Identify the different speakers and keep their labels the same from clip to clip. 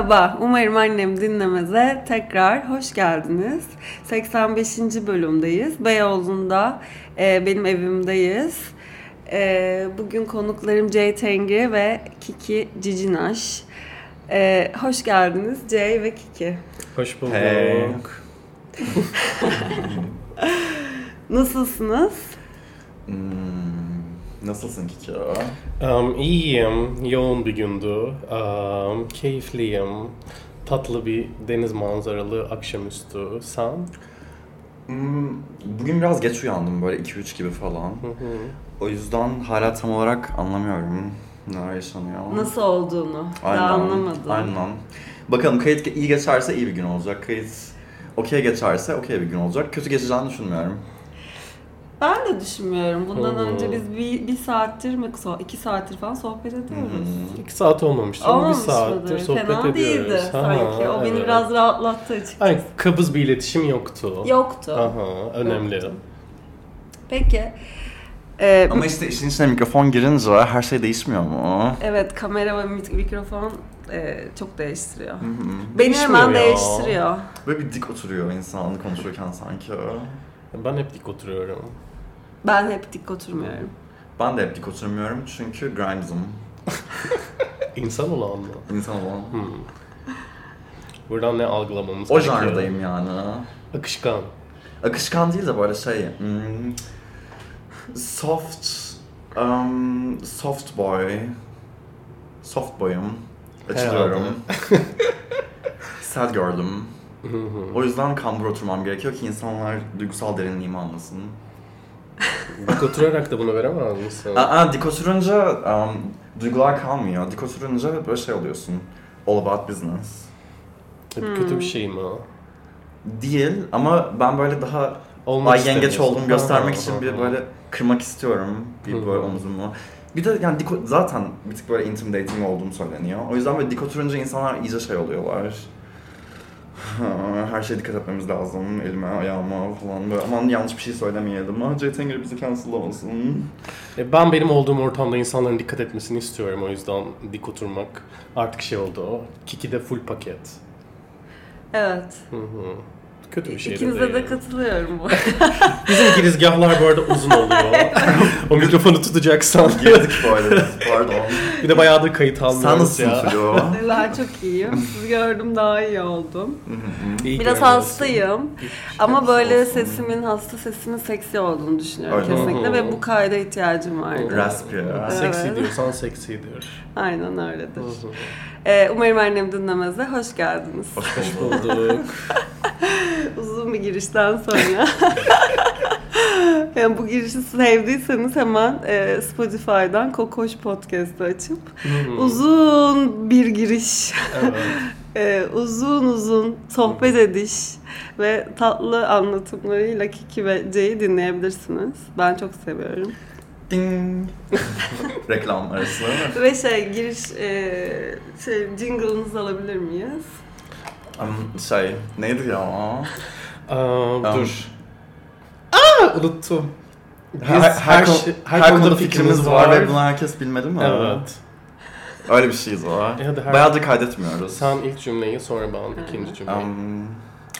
Speaker 1: Merhaba, umarım annem dinlemeze tekrar hoş geldiniz. 85. bölümdeyiz. Beyoğlu'nda e, benim evimdeyiz. E, bugün konuklarım Jay Tengri ve Kiki Cicinaş. E, hoş geldiniz Jay ve Kiki.
Speaker 2: Hoş bulduk.
Speaker 3: Hey.
Speaker 1: Nasılsınız?
Speaker 3: Hmm, nasılsın Kiki?
Speaker 2: Um, iyiyim. Yoğun bir gündü. Um, keyifliyim. Tatlı bir deniz manzaralı akşamüstü. Sen?
Speaker 3: Hmm, bugün biraz geç uyandım böyle 2-3 gibi falan.
Speaker 2: Hı hı.
Speaker 3: O yüzden hala tam olarak anlamıyorum neler yaşanıyor.
Speaker 1: Nasıl olduğunu
Speaker 3: Aynen,
Speaker 1: daha anlamadım.
Speaker 3: Aynen. Bakalım kayıt iyi geçerse iyi bir gün olacak. Kayıt okey geçerse okey bir gün olacak. Kötü geçeceğini düşünmüyorum.
Speaker 1: Ben de düşünmüyorum. Bundan
Speaker 2: Hmm.
Speaker 1: önce biz bir, bir saattir mi, iki saattir falan sohbet ediyoruz.
Speaker 3: Hmm.
Speaker 2: İki saat olmamıştı ama bir saattir
Speaker 1: mıdır?
Speaker 2: sohbet
Speaker 1: Fena
Speaker 2: ediyoruz.
Speaker 1: değildi
Speaker 2: Ha,
Speaker 1: sanki. O beni
Speaker 2: evet.
Speaker 1: biraz rahatlattı açıkçası.
Speaker 2: Ay, kabız bir iletişim yoktu.
Speaker 1: Yoktu.
Speaker 2: Aha, önemli.
Speaker 1: Yoktu. Peki. Ee,
Speaker 3: Ama işte işin içine mikrofon girince her şey değişmiyor mu?
Speaker 1: evet kamera ve mik- mikrofon e, çok değiştiriyor.
Speaker 3: Hı hı.
Speaker 1: Beni
Speaker 2: Değişmiyor
Speaker 1: hemen
Speaker 2: ya.
Speaker 1: değiştiriyor.
Speaker 3: Böyle bir dik oturuyor insan konuşurken sanki.
Speaker 2: Ben hep dik oturuyorum.
Speaker 1: Ben hep dik oturmuyorum.
Speaker 3: Ben de hep dik oturmuyorum çünkü grimes'ım.
Speaker 2: İnsan olan mı?
Speaker 3: İnsan olan.
Speaker 2: Hmm. Buradan ne algılamamız
Speaker 3: O
Speaker 2: gerekiyor?
Speaker 3: janrdayım yani.
Speaker 2: Akışkan.
Speaker 3: Akışkan değil de böyle şey... hmm, soft... um, soft boy. Soft boy'um. Açılıyorum. Sad girl'üm. O yüzden kambur oturmam gerekiyor ki insanlar duygusal derinliğimi anlasın.
Speaker 2: Dik oturarak da bunu veremez misin?
Speaker 3: Aa, dik oturunca um, duygular kalmıyor. Dik oturunca böyle şey oluyorsun. All about business.
Speaker 2: Hep Kötü bir şey mi o?
Speaker 3: Değil ama ben böyle daha
Speaker 2: Olmak
Speaker 3: ay yengeç olduğumu göstermek
Speaker 2: Ha,
Speaker 3: için
Speaker 2: ha,
Speaker 3: bir
Speaker 2: ha.
Speaker 3: böyle kırmak istiyorum bir
Speaker 2: Hı.
Speaker 3: böyle omzumu. Bir de yani dik, zaten bir tık böyle intimidating olduğum söyleniyor. O yüzden böyle dik oturunca insanlar iyice şey oluyorlar. Her şeye dikkat etmemiz lazım. Elime, ayağıma falan böyle. Aman yanlış bir şey söylemeyelim. Ah Tanger bizi cancellamasın.
Speaker 2: E, Ben benim olduğum ortamda insanların dikkat etmesini istiyorum. O yüzden dik oturmak artık şey oldu o. Kiki de full paket.
Speaker 1: Evet.
Speaker 2: Hı hı. Kötü bir şey de
Speaker 1: İkinize
Speaker 2: değil.
Speaker 1: de katılıyorum bu.
Speaker 2: Bizim girizgahlar bu arada uzun oluyor. o mikrofonu tutacaksan.
Speaker 3: Girdik böyle. Pardon.
Speaker 2: bir de bayağıdır kayıt
Speaker 3: Sen
Speaker 2: almıyoruz
Speaker 3: nasılsın
Speaker 2: ya.
Speaker 3: Flo?
Speaker 1: ben çok iyiyim. Sizi gördüm daha iyi oldum.
Speaker 3: Hı hı.
Speaker 2: İyi
Speaker 1: Biraz hastayım. Ama böyle
Speaker 3: olsun.
Speaker 1: sesimin, hasta sesimin seksi olduğunu düşünüyorum
Speaker 3: Öyle.
Speaker 1: kesinlikle ve bu kayda ihtiyacım vardı.
Speaker 3: Raspy.
Speaker 1: Evet.
Speaker 2: Seksi diyorsan seksidir.
Speaker 1: Aynen öyledir. Ee, umarım annem dinlemezse hoş geldiniz.
Speaker 3: Hoş bulduk.
Speaker 1: Uzun bir girişten sonra. yani bu girişi sevdiyseniz hemen e, Spotify'dan Kokoş Podcast'ı açıp
Speaker 2: Hı.
Speaker 1: uzun bir giriş,
Speaker 2: Evet.
Speaker 1: e, uzun uzun sohbet ediş ve tatlı anlatımlarıyla Kiki ve Jay'i dinleyebilirsiniz. Ben çok seviyorum.
Speaker 3: Ding. Reklam arası.
Speaker 1: Ve şey giriş e, şey jingle'ınızı alabilir miyiz?
Speaker 3: Um, şey, neydi ya?
Speaker 2: Aa,
Speaker 3: Um,
Speaker 2: dur. Aa, unuttum. Biz
Speaker 3: Her, her, konu-
Speaker 2: şey-
Speaker 3: her, konuda fikrimiz var, ve bunu herkes bilmedi mi?
Speaker 2: Evet.
Speaker 3: Öyle bir şeyiz var.
Speaker 2: E her-
Speaker 3: Bayağıdır kaydetmiyoruz.
Speaker 2: Sen ilk cümleyi sonra ben ikinci cümleyi.
Speaker 3: Um,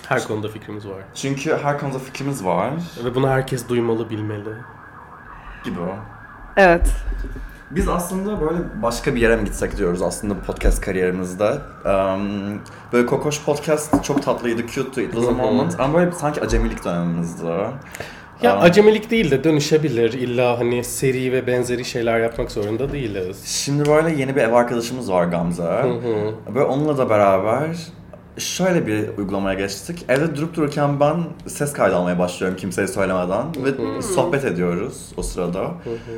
Speaker 2: Her konuda fikrimiz var.
Speaker 3: çünkü her konuda fikrimiz var
Speaker 2: Ve bunu herkes duymalı, bilmeli.
Speaker 3: Gibi o.
Speaker 1: Evet.
Speaker 3: Biz aslında böyle başka bir yere mi gitsek diyoruz aslında bu podcast kariyerimizde. Um, böyle Kokoş Podcast çok tatlıydı, cute'tu, it was a moment. Ama böyle sanki acemilik dönemimizdi.
Speaker 2: Ya
Speaker 3: Um,
Speaker 2: acemilik değil de dönüşebilir. İlla hani seri ve benzeri şeyler yapmak zorunda değiliz.
Speaker 3: Şimdi böyle yeni bir ev arkadaşımız var Gamze.
Speaker 2: Hı hı.
Speaker 3: Böyle onunla da beraber şöyle bir uygulamaya geçtik. Evde durup dururken ben ses kaydı almaya başlıyorum kimseye söylemeden. Ve sohbet ediyoruz o sırada.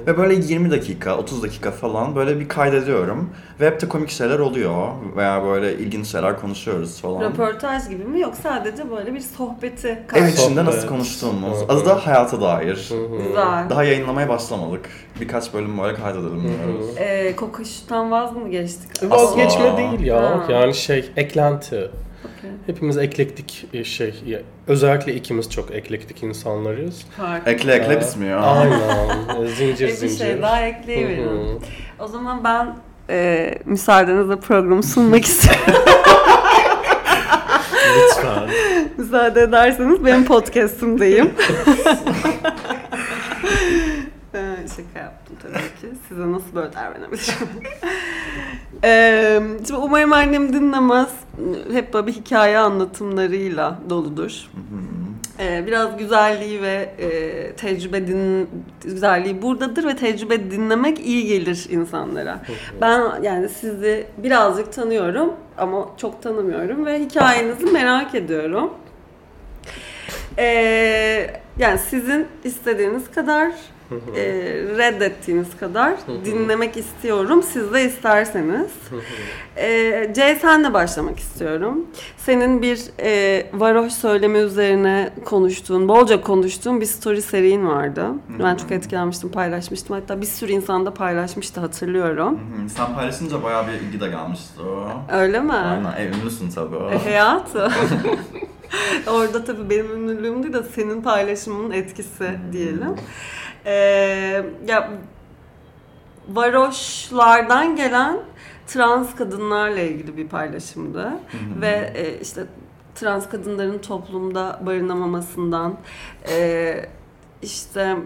Speaker 3: Ve böyle 20 dakika, 30 dakika falan böyle bir kaydediyorum. Ve hep de komik şeyler oluyor. Veya böyle ilginç şeyler konuşuyoruz falan.
Speaker 1: Röportaj gibi mi yok sadece böyle bir sohbeti
Speaker 3: Ev
Speaker 1: karşı-
Speaker 3: içinde nasıl konuştuğumuz.
Speaker 2: Hı hı.
Speaker 3: Adı da hayata dair.
Speaker 2: Hı hı.
Speaker 1: Güzel.
Speaker 3: Daha yayınlamaya başlamadık. Birkaç bölüm böyle kaydedelim diyoruz.
Speaker 1: Ee, kokuştan vaz mı geçtik?
Speaker 2: Vazgeçme değil ya.
Speaker 1: Ha.
Speaker 2: Yani şey, eklenti.
Speaker 1: Okey.
Speaker 2: Hepimiz eklektik e, şey, ya, özellikle ikimiz çok eklektik insanlarız.
Speaker 1: Fark.
Speaker 3: Ekle ekle
Speaker 2: Aa,
Speaker 3: bitmiyor.
Speaker 2: Aynen. zincir
Speaker 1: Bir
Speaker 2: zincir.
Speaker 1: şey daha
Speaker 2: Hı hı.
Speaker 1: O zaman ben e, müsaadenizle programı sunmak istiyorum.
Speaker 2: Lütfen.
Speaker 1: Müsaade ederseniz benim podcast'ımdayım. Ee, Şaka yaptım tabii ki. Size nasıl böyle davranabilirim? Ee, şimdi umarım annem dinlemez. Hep böyle hikaye anlatımlarıyla doludur. Ee, biraz güzelliği ve e, tecrübe din güzelliği buradadır ve tecrübe dinlemek iyi gelir insanlara. Ben yani sizi birazcık tanıyorum ama çok tanımıyorum ve hikayenizi merak ediyorum. Ee, yani sizin istediğiniz kadar e, reddettiğiniz kadar dinlemek istiyorum. Siz de isterseniz. E, C senle başlamak istiyorum. Senin bir e, varoş söylemi üzerine konuştuğun, bolca konuştuğun bir story serin vardı. Ben çok etkilenmiştim, paylaşmıştım. Hatta bir sürü insan da paylaşmıştı hatırlıyorum.
Speaker 3: Sen paylaşınca bayağı bir ilgi de gelmişti.
Speaker 1: Öyle mi?
Speaker 3: Aynen, e, ünlüsün tabii.
Speaker 1: E, hayatı. Orada tabii benim ünlülüğüm değil de senin paylaşımının etkisi diyelim. Ee, ya varoşlardan gelen trans kadınlarla ilgili bir paylaşımdı ve e, işte trans kadınların toplumda barınamamasından e, işte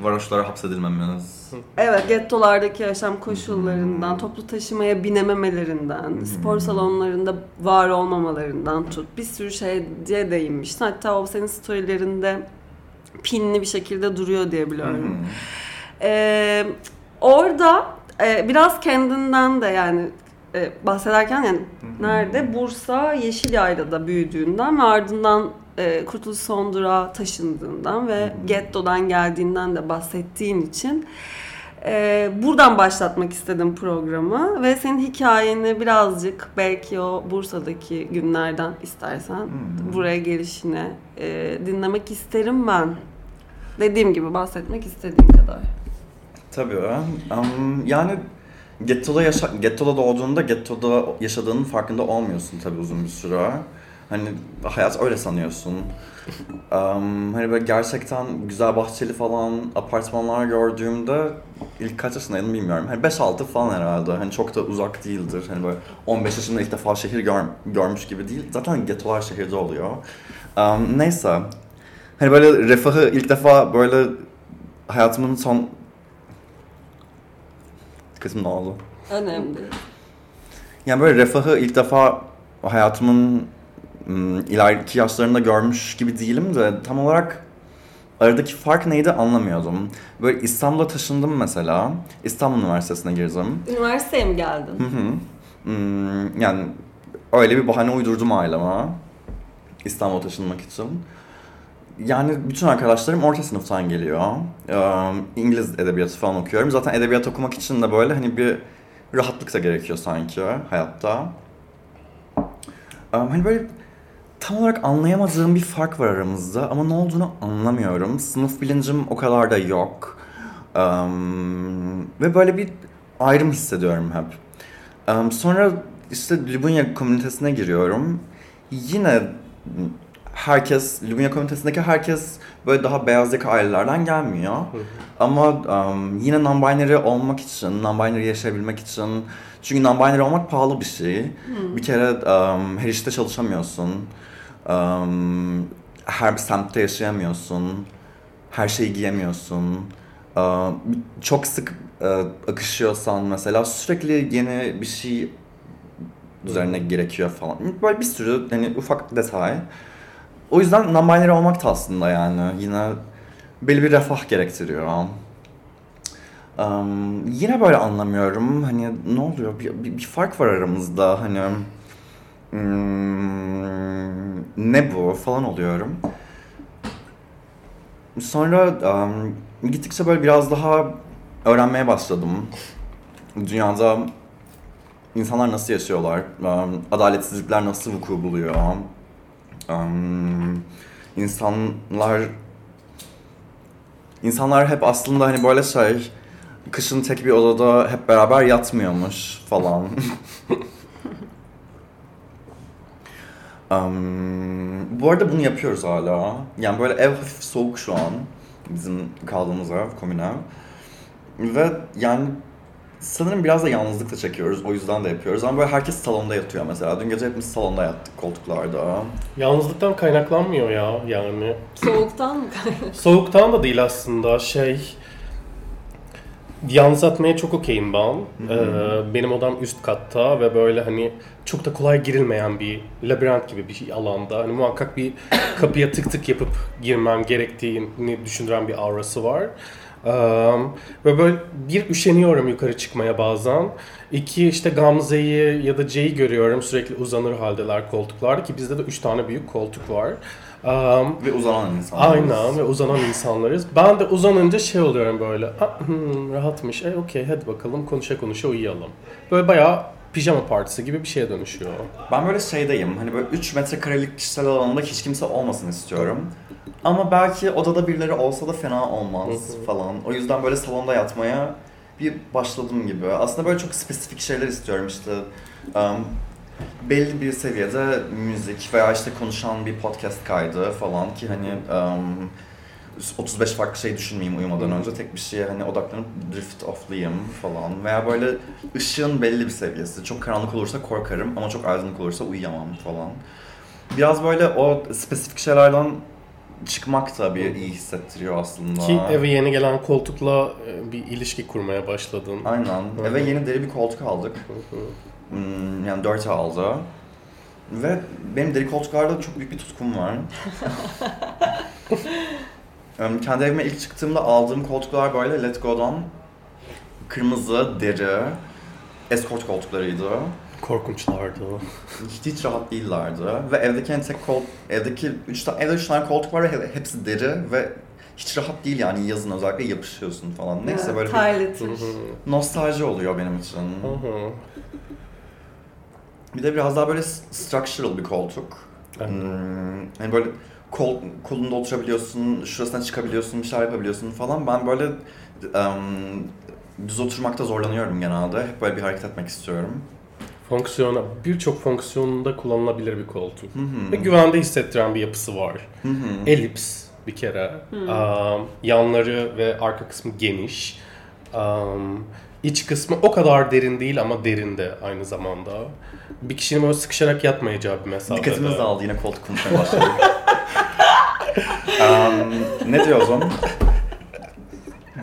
Speaker 3: Varoşlara hapsedilmemeniz.
Speaker 1: Evet, gettolardaki yaşam koşullarından, toplu taşımaya binememelerinden, spor salonlarında var olmamalarından tut bir sürü şeye değinmiştin. Hatta o senin storylerinde pinli bir şekilde duruyor diye biliyorum. Ee, orada e, biraz kendinden de yani e, bahsederken yani nerede? Bursa Yeşilyaylı'da büyüdüğünden ve ardından e, Kurtuluş Sondur'a taşındığından ve gettodan geldiğinden de bahsettiğin için e, buradan başlatmak istedim programı ve senin hikayeni birazcık belki o Bursa'daki günlerden istersen buraya gelişine e, dinlemek isterim ben. Dediğim gibi bahsetmek istediğim kadar.
Speaker 3: Tabii. Um, yani gettoda, yaşa gettoda doğduğunda gettoda yaşadığının farkında olmuyorsun tabii uzun bir süre. Hani hayat öyle sanıyorsun. Um, hani böyle gerçekten güzel bahçeli falan apartmanlar gördüğümde ilk kaç yaşındaydım bilmiyorum. Hani 5-6 falan herhalde. Hani çok da uzak değildir. Hani böyle 15 yaşında ilk defa şehir gör, görmüş gibi değil. Zaten gettolar şehirde oluyor. Um, neyse. Hani böyle refahı ilk defa böyle hayatımın son kısmı ne oldu?
Speaker 1: Önemli.
Speaker 3: Yani böyle refahı ilk defa hayatımın ım, ileriki yaşlarında görmüş gibi değilim de tam olarak aradaki fark neydi anlamıyordum. Böyle İstanbul'a taşındım mesela. İstanbul Üniversitesi'ne girdim.
Speaker 1: Üniversiteye mi geldin?
Speaker 3: Hı hı. Hmm, yani öyle bir bahane uydurdum aileme. İstanbul'a taşınmak için. Yani bütün arkadaşlarım orta sınıftan geliyor. Ee, İngiliz edebiyatı falan okuyorum. Zaten edebiyat okumak için de böyle hani bir rahatlık da gerekiyor sanki hayatta. Ee, hani böyle tam olarak anlayamadığım bir fark var aramızda ama ne olduğunu anlamıyorum. Sınıf bilincim o kadar da yok. Ee, ve böyle bir ayrım hissediyorum hep. Ee, sonra işte Lubunya komünitesine giriyorum. Yine herkes, Lubunya komünitesindeki herkes böyle daha beyaz yaka ailelerden gelmiyor. Ama um, yine non-binary olmak için, non-binary yaşayabilmek için çünkü non-binary olmak pahalı bir şey. Bir kere um, her işte çalışamıyorsun. Um, her semtte yaşayamıyorsun. Her şeyi giyemiyorsun. Uh, çok sık uh, akışıyorsan mesela sürekli yeni bir şey üzerine gerekiyor falan. Böyle bir sürü hani ufak detay. O yüzden non-binary olmak da aslında yani yine belli bir refah gerektiriyor. Um, yine böyle anlamıyorum. Hani ne oluyor? Bir, bir, bir fark var aramızda. Hani hmm, ne bu falan oluyorum. Sonra um, gittikçe böyle biraz daha öğrenmeye başladım. Dünyada insanlar nasıl yaşıyorlar, um, adaletsizlikler nasıl vuku buluyor, um, insanlar insanlar hep aslında hani böyle şey kışın tek bir odada hep beraber yatmıyormuş falan. um, bu arada bunu yapıyoruz hala. Yani böyle ev hafif soğuk şu an. Bizim kaldığımız ev, komün ev. Ve yani sanırım biraz da yalnızlıkla çekiyoruz. O yüzden de yapıyoruz. Ama böyle herkes salonda yatıyor mesela. Dün gece hepimiz salonda yattık koltuklarda.
Speaker 2: Yalnızlıktan kaynaklanmıyor ya yani.
Speaker 1: Soğuktan mı
Speaker 2: Soğuktan da değil aslında şey... Yalnız atmaya çok okeyim ben. Ee, benim odam üst katta ve böyle hani çok da kolay girilmeyen bir labirent gibi bir alanda. Hani muhakkak bir kapıya tık tık yapıp girmem gerektiğini düşündüren bir aurası var. Ee, ve böyle bir üşeniyorum yukarı çıkmaya bazen. İki işte Gamze'yi ya da C'yi görüyorum sürekli uzanır haldeler koltuklarda ki bizde de üç tane büyük koltuk var. Um,
Speaker 3: Ve uzanan insanlar.
Speaker 2: Aynen ve uzanan insanlarız. Ben de uzanınca şey oluyorum böyle. "Ah, hmm, rahatmış. E okey hadi bakalım konuşa konuşa uyuyalım. Böyle bayağı pijama partisi gibi bir şeye dönüşüyor.
Speaker 3: Ben böyle şeydeyim. Hani böyle 3 metrekarelik kişisel alanında hiç kimse olmasın istiyorum. Ama belki odada birileri olsa da fena olmaz falan. O yüzden böyle salonda yatmaya bir başladım gibi. Aslında böyle çok spesifik şeyler istiyorum işte. um, belli bir seviyede müzik veya işte konuşan bir podcast kaydı falan ki hani um, 35 farklı şey düşünmeyeyim uyumadan önce tek bir şeye hani odaklanıp drift off'layayım falan veya böyle ışığın belli bir seviyesi. Çok karanlık olursa korkarım ama çok aydınlık olursa uyuyamam falan. Biraz böyle o spesifik şeylerden çıkmak da bir iyi hissettiriyor aslında.
Speaker 2: Ki eve yeni gelen koltukla bir ilişki kurmaya başladın.
Speaker 3: Aynen. Eve yeni deri bir koltuk aldık. Hmm, yani 4 aldı. Ve benim deri koltuklarda çok büyük bir tutkum var. Em, Kendi evime ilk çıktığımda aldığım koltuklar böyle Let Go'dan kırmızı, deri, escort koltuklarıydı.
Speaker 2: Korkunçlardı.
Speaker 3: Hiç, hiç rahat değillerdi. Ve evdeki en tek kol, evdeki üç tane, evde üç tane koltuk var ve he- hepsi deri ve hiç rahat değil yani yazın özellikle yapışıyorsun falan. Neyse böyle bir nostalji oluyor benim için. Bir de biraz daha böyle structural bir koltuk.
Speaker 2: Evet.
Speaker 3: Hmm, hani böyle kol, kolunda oturabiliyorsun, şurasına çıkabiliyorsun, bir şeyler yapabiliyorsun falan. Ben böyle em, düz oturmakta zorlanıyorum genelde. Hep böyle bir hareket etmek istiyorum.
Speaker 2: Fonksiyona, birçok fonksiyonunda kullanılabilir bir koltuk.
Speaker 3: Hı hı.
Speaker 2: Ve güvende hissettiren bir yapısı var.
Speaker 3: Hı hı.
Speaker 2: Elips bir kere. Um, yanları ve arka kısmı geniş. Um, iç kısmı o kadar derin değil ama derin de aynı zamanda. Bir kişinin böyle sıkışarak yatmayacağı bir mesafede.
Speaker 3: Dikkatimiz dağıldı yine koltuk konuşmaya başladık. Em, ne diyordum?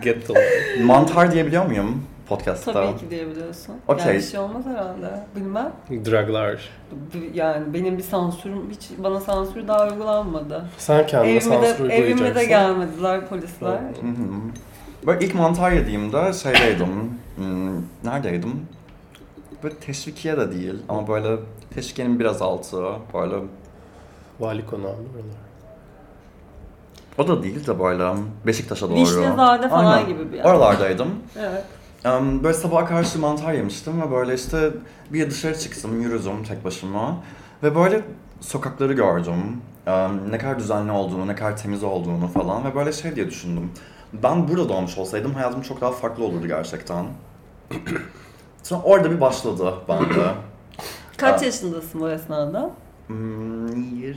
Speaker 2: Get the
Speaker 3: Mantar diyebiliyor muyum podcast'ta?
Speaker 1: Tabii ki diyebiliyorsun.
Speaker 3: Okey.
Speaker 1: Yani bir şey olmaz herhalde. Bilmem.
Speaker 2: Draglar.
Speaker 1: Yani benim bir sansürüm, hiç bana sansür daha uygulanmadı.
Speaker 2: Sen kendine
Speaker 1: Evime
Speaker 2: sansür
Speaker 1: de, evime de
Speaker 2: uygulayacaksın.
Speaker 1: gelmediler polisler.
Speaker 3: Hı hı. Böyle ilk mantar yediğimde şeydeydim, hmm, neredeydim? Böyle teşvikiye de değil ama böyle teşvikiyenin biraz altı, böyle
Speaker 2: Vali konağı oralar.
Speaker 3: o da değil de böyle Beşiktaş'a doğru.
Speaker 1: Vişnezade falan
Speaker 3: Aynen.
Speaker 1: gibi bir yer.
Speaker 3: Oralardaydım.
Speaker 1: Evet.
Speaker 3: Em, Böyle sabaha karşı mantar yemiştim ve böyle işte bir dışarı çıktım, yürüdüm tek başıma. Ve böyle sokakları gördüm. Em, Ne kadar düzenli olduğunu, ne kadar temiz olduğunu falan ve böyle şey diye düşündüm. Ben burada doğmuş olsaydım hayatım çok daha farklı olurdu gerçekten. Sonra orada bir başladı bende.
Speaker 1: Kaç
Speaker 3: Aa.
Speaker 1: yaşındasın bu esnada?
Speaker 3: Hmm, 20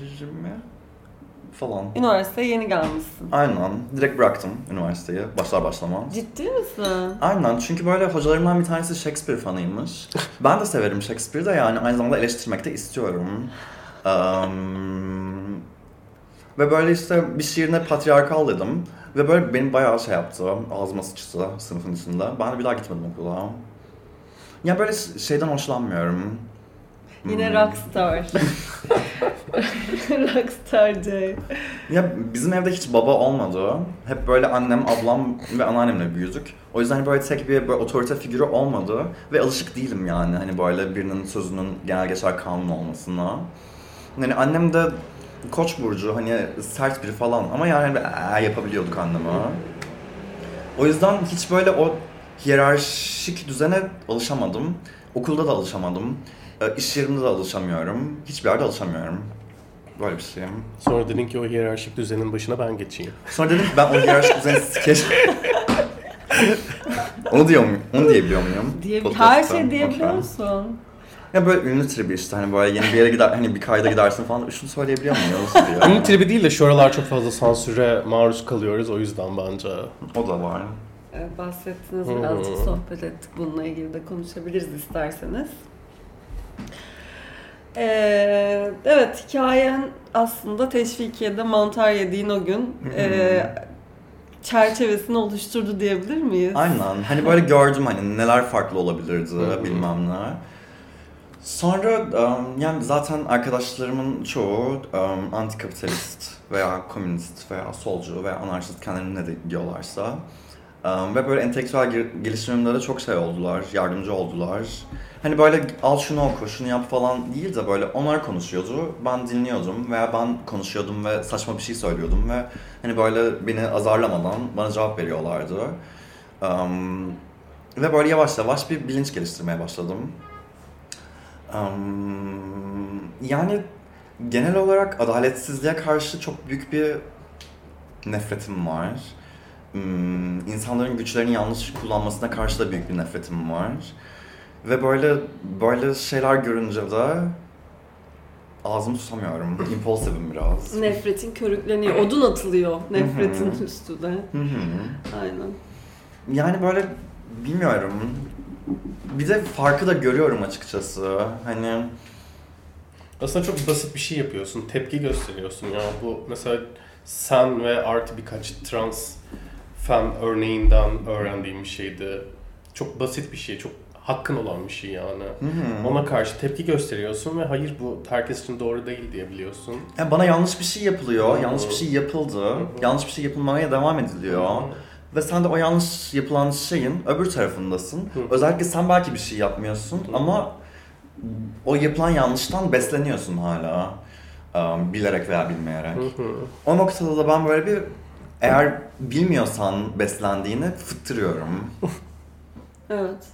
Speaker 3: falan.
Speaker 1: Üniversiteye yeni gelmişsin.
Speaker 3: Aynen. Direkt bıraktım üniversiteyi başlar başlamaz.
Speaker 1: Ciddi misin?
Speaker 3: Aynen çünkü böyle hocalarımdan bir tanesi Shakespeare fanıymış. Ben de severim Shakespeare'i de yani aynı zamanda eleştirmek de istiyorum. Ehm, ve böyle işte bir şiirine patriarkal dedim. Ve böyle benim bayağı şey yaptı, ağzıma sıçtı sınıfın içinde. Ben bir daha gitmedim okula. Ya böyle şeyden hoşlanmıyorum.
Speaker 1: Yine
Speaker 3: Hmm.
Speaker 1: rockstar. rockstar Jay.
Speaker 3: Ya bizim evde hiç baba olmadı. Hep böyle annem, ablam ve anneannemle büyüdük. O yüzden böyle tek bir böyle otorite figürü olmadı. Ve alışık değilim yani hani böyle birinin sözünün genel geçer kanun olmasına. Yani annem de koç burcu hani sert biri falan ama yani "Aa" yapabiliyorduk anneme. O yüzden hiç böyle o hiyerarşik düzene alışamadım. Okulda da alışamadım. E, İş yerimde de alışamıyorum. Hiçbir yerde alışamıyorum. Böyle bir şeyim.
Speaker 2: Sonra dedin ki o hiyerarşik düzenin başına ben geçeyim.
Speaker 3: Sonra dedim ki ben o hiyerarşik düzeni skeç... Onu diyor muyum? Onu diyebiliyor muyum?
Speaker 1: Diye, her şey diyebiliyor musun?
Speaker 3: Ya böyle ünlü tribi işte hani böyle yeni bir yere gider hani bir kayda gidersin falan şunu söyleyebiliyor muyuz diye.
Speaker 2: Ünlü tribi değil de şu aralar çok fazla sansüre maruz kalıyoruz o yüzden bence.
Speaker 3: o da var.
Speaker 1: e, bahsettiniz. Birazcık sohbet ettik. Bununla ilgili de konuşabiliriz isterseniz. Ee, evet, hikayen aslında Teşvikiye'de mantar yediğin o gün e, çerçevesini oluşturdu diyebilir miyiz?
Speaker 3: Aynen. Hani böyle gördüm hani neler farklı olabilirdi bilmem ne. Sonra um, yani zaten arkadaşlarımın çoğu um, antikapitalist veya komünist veya solcu veya anarşist kendilerine ne de diyorlarsa. Um, ve böyle entelektüel ge- gelişimimde de çok şey oldular, yardımcı oldular. Hani böyle al şunu oku, şunu yap falan değil de böyle onlar konuşuyordu, ben dinliyordum veya ben konuşuyordum ve saçma bir şey söylüyordum ve hani böyle beni azarlamadan bana cevap veriyorlardı. Um, ve böyle yavaş yavaş bir bilinç geliştirmeye başladım. Yani genel olarak adaletsizliğe karşı çok büyük bir nefretim var. Hmm, insanların güçlerini yanlış kullanmasına karşı da büyük bir nefretim var. Ve böyle böyle şeyler görünce de ağzımı tutamıyorum. Impulsivim biraz.
Speaker 1: Nefretin körükleniyor. Odun atılıyor nefretin üstüne. Aynen.
Speaker 3: Yani böyle bilmiyorum. Bir de farkı da görüyorum açıkçası. Hani
Speaker 2: Aslında çok basit bir şey yapıyorsun. Tepki gösteriyorsun ya. Bu mesela sen ve artı birkaç trans fen örneğinden öğrendiğim bir şeydi. Çok basit bir şey. Çok hakkın olan bir şey yani.
Speaker 3: hı.
Speaker 2: Ona karşı tepki gösteriyorsun ve hayır bu herkes için doğru değil diyebiliyorsun.
Speaker 3: Yani bana yanlış bir şey yapılıyor,
Speaker 2: hı.
Speaker 3: yanlış bir şey yapıldı,
Speaker 2: hı.
Speaker 3: yanlış bir şey yapılmaya devam ediliyor. Ve sen de o yanlış yapılan şeyin öbür tarafındasın.
Speaker 2: Hı.
Speaker 3: Özellikle sen belki bir şey yapmıyorsun
Speaker 2: Hı.
Speaker 3: ama o yapılan yanlıştan besleniyorsun hala. Eee, bilerek veya bilmeyerek.
Speaker 2: Hı hı.
Speaker 3: O noktada da ben böyle bir eğer bilmiyorsan beslendiğini fıttırıyorum.
Speaker 1: Evet.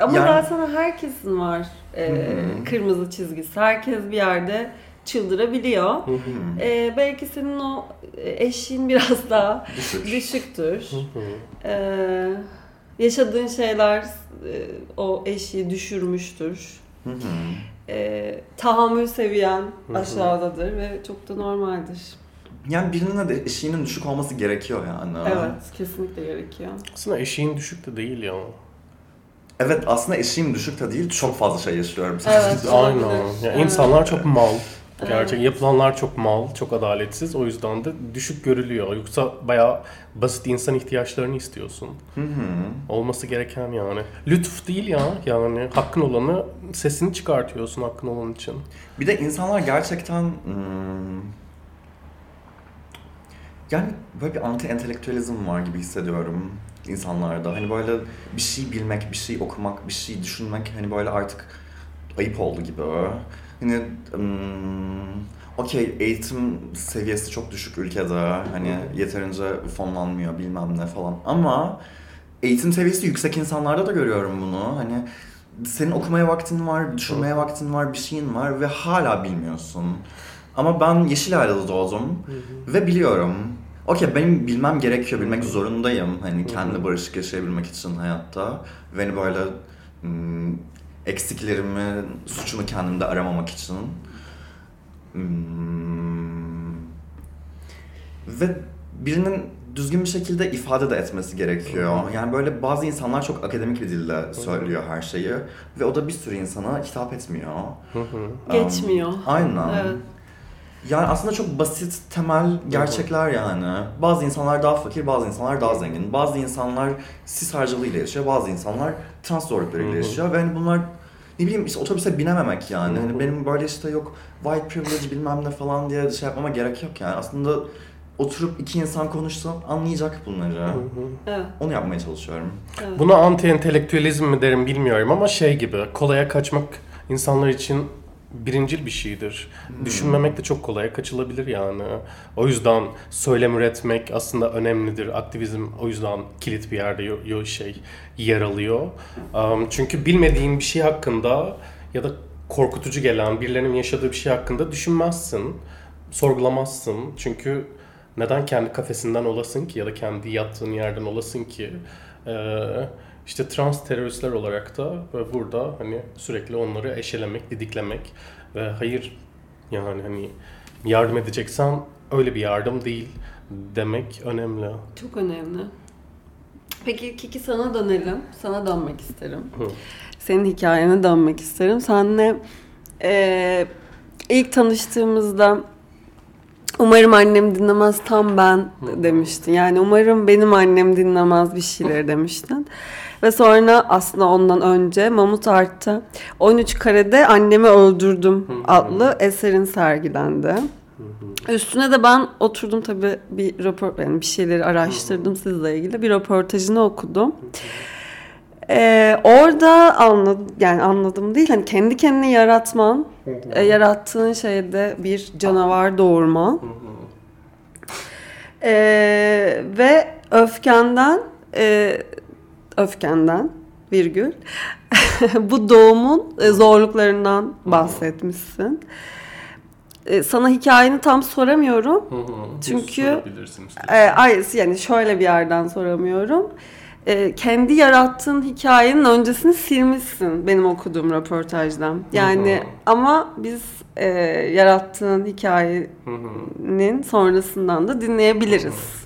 Speaker 1: Ama
Speaker 3: Yani-
Speaker 1: zaten herkesin var e,
Speaker 3: Hı hı.
Speaker 1: kırmızı çizgisi. Herkes bir yerde çıldırabiliyor.
Speaker 2: Hı hı.
Speaker 1: E, belki senin o eşiğin biraz daha
Speaker 3: Düşük.
Speaker 1: düşüktür.
Speaker 2: Hı hı.
Speaker 1: E, yaşadığın şeyler e, o eşiği düşürmüştür.
Speaker 3: Hı hı.
Speaker 1: E, tahammül seviyen aşağıdadır ve çok da normaldir.
Speaker 3: Yani birinin de eşiğinin düşük olması gerekiyor yani.
Speaker 1: Evet, kesinlikle gerekiyor.
Speaker 2: Aslında eşiğin düşük de değil ya.
Speaker 3: Evet aslında eşiğim düşük de değil çok fazla şey yaşıyorum.
Speaker 1: Evet.
Speaker 2: Aynen.
Speaker 1: olabilir.
Speaker 2: Ya
Speaker 1: Evet.
Speaker 2: insanlar çok mal.
Speaker 1: Evet.
Speaker 2: Gerçekten yapılanlar çok mal, çok adaletsiz. O yüzden de düşük görülüyor. Yoksa bayağı basit insan ihtiyaçlarını istiyorsun.
Speaker 3: Hı hı.
Speaker 2: Olması gereken yani. Lütuf değil ya. Yani hakkın olanı sesini çıkartıyorsun hakkın olan için.
Speaker 3: Bir de insanlar gerçekten hmm, yani böyle bir anti entelektüelizm var gibi hissediyorum insanlarda. Hani böyle bir şey bilmek, bir şey okumak, bir şey düşünmek hani böyle artık ayıp oldu gibi. Hani hmm, okey eğitim seviyesi çok düşük ülkede. Hani yeterince fonlanmıyor bilmem ne falan. Ama eğitim seviyesi yüksek insanlarda da görüyorum bunu. Hani senin okumaya vaktin var, düşünmeye vaktin var, bir şeyin var ve hala bilmiyorsun. Ama ben Yeşilay'da doğdum ve biliyorum. Okey benim bilmem gerekiyor, bilmek zorundayım. Hani kendi barışık yaşayabilmek için hayatta. Ve hani böyle eksiklerimi, suçumu kendimde aramamak için. Hmm, ve birinin düzgün bir şekilde ifade de etmesi gerekiyor. Yani böyle bazı insanlar çok akademik bir dilde söylüyor her şeyi ve o da bir sürü insana hitap etmiyor.
Speaker 2: Hı hı.
Speaker 1: Geçmiyor.
Speaker 3: Um, aynen.
Speaker 1: Evet.
Speaker 3: Yani aslında çok basit, temel gerçekler yani. Bazı insanlar daha fakir, bazı insanlar daha zengin. Bazı insanlar sis harcılığıyla yaşıyor, bazı insanlar trans zorluklarıyla yaşıyor. Ve hani bunlar ne bileyim işte otobüse binememek yani. Hani benim böyle işte yok white privilege bilmem ne falan diye şey yapmama gerek yok yani. Aslında oturup iki insan konuşsa anlayacak bunları.
Speaker 2: Hı hı.
Speaker 1: Evet.
Speaker 3: Onu yapmaya çalışıyorum.
Speaker 1: evet.
Speaker 2: Buna anti entelektüelizm mi derim bilmiyorum ama şey gibi kolaya kaçmak insanlar için birincil bir şeydir. Düşünmemek de çok kolaya kaçılabilir yani. O yüzden söylem üretmek aslında önemlidir. Aktivizm o yüzden kilit bir yerde yo- yo- şey yer alıyor. Um, çünkü bilmediğin bir şey hakkında ya da korkutucu gelen birilerinin yaşadığı bir şey hakkında düşünmezsin, sorgulamazsın. Çünkü neden kendi kafesinden olasın ki ya da kendi yattığın yerden olasın ki? Ee, işte trans teröristler olarak da ve burada hani sürekli onları eşelemek, didiklemek ve hayır yani hani yardım edeceksen öyle bir yardım değil demek önemli.
Speaker 1: Çok önemli. Peki Kiki sana dönelim. Sana dönmek isterim.
Speaker 2: Hı.
Speaker 1: Senin hikayene dönmek isterim. Senle e, ilk tanıştığımızda umarım annem dinlemez tam ben demiştin. Yani umarım benim annem dinlemez bir şeyleri demiştin. Ve sonra aslında ondan önce Mamut Art'ta 13 karede annemi öldürdüm adlı eserin sergilendi. Üstüne de ben oturdum tabii bir rapor yani bir şeyleri araştırdım sizle ilgili bir röportajını okudum. Ee, orada anladım yani anladım değil hani kendi kendini yaratman, e, yarattığın şeyde bir canavar doğurman. Ee, ve öfkenden e, öfkenden virgül bu doğumun e, zorluklarından bahsetmişsin. E, sana hikayeni tam soramıyorum. Çünkü- E, ay, yani şöyle bir yerden soramıyorum. E, kendi yarattığın hikayenin öncesini silmişsin benim okuduğum röportajdan. Yani
Speaker 2: hı.
Speaker 1: ama biz e, yarattığın hikayenin sonrasından da dinleyebiliriz.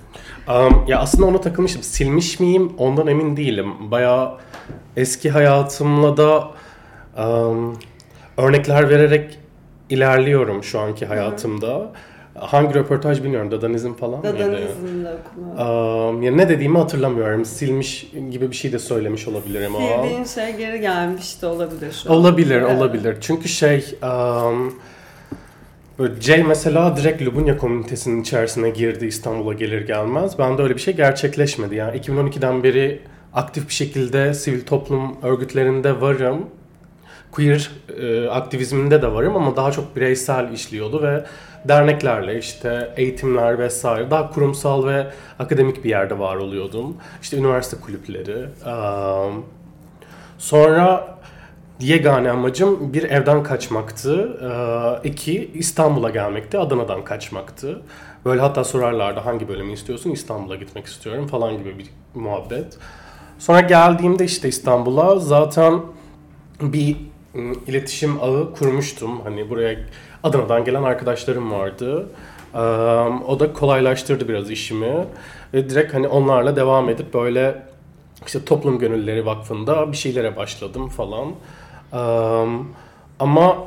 Speaker 2: Um, ya aslında ona takılmışım. Silmiş miyim ondan emin değilim. Bayağı eski hayatımla da um, örnekler vererek ilerliyorum şu anki hayatımda. Hangi röportaj bilmiyorum. Dadanizm falan mıydı?
Speaker 1: Dadanizm'de okuma.
Speaker 2: Um, ya ne dediğimi hatırlamıyorum. Silmiş gibi bir şey de söylemiş olabilirim.
Speaker 1: Sildiğin şey geri gelmiş de olabilir şu an.
Speaker 2: Olabilir,
Speaker 1: Evet.
Speaker 2: olabilir. Çünkü şey, um, böyle Jay mesela direkt Lubunya komünitesinin içerisine girdi İstanbul'a gelir gelmez. Bende öyle bir şey gerçekleşmedi. Yani 2012'den beri aktif bir şekilde sivil toplum örgütlerinde varım. Queer e, aktivizminde de varım ama daha çok bireysel işliyordu ve derneklerle işte eğitimler vesaire daha kurumsal ve akademik bir yerde var oluyordum. İşte üniversite kulüpleri. um, Sonra yegane amacım bir evden kaçmaktı. Ee, iki İstanbul'a gelmekti. Adana'dan kaçmaktı. Böyle hatta sorarlardı hangi bölümü istiyorsun? İstanbul'a gitmek istiyorum falan gibi bir muhabbet. Sonra geldiğimde işte İstanbul'a zaten bir ım, iletişim ağı kurmuştum. Hani buraya Adana'dan gelen arkadaşlarım vardı. O da kolaylaştırdı biraz işimi. Ve direkt hani onlarla devam edip böyle işte Toplum Gönülleri Vakfı'nda bir şeylere başladım falan. Ee, ama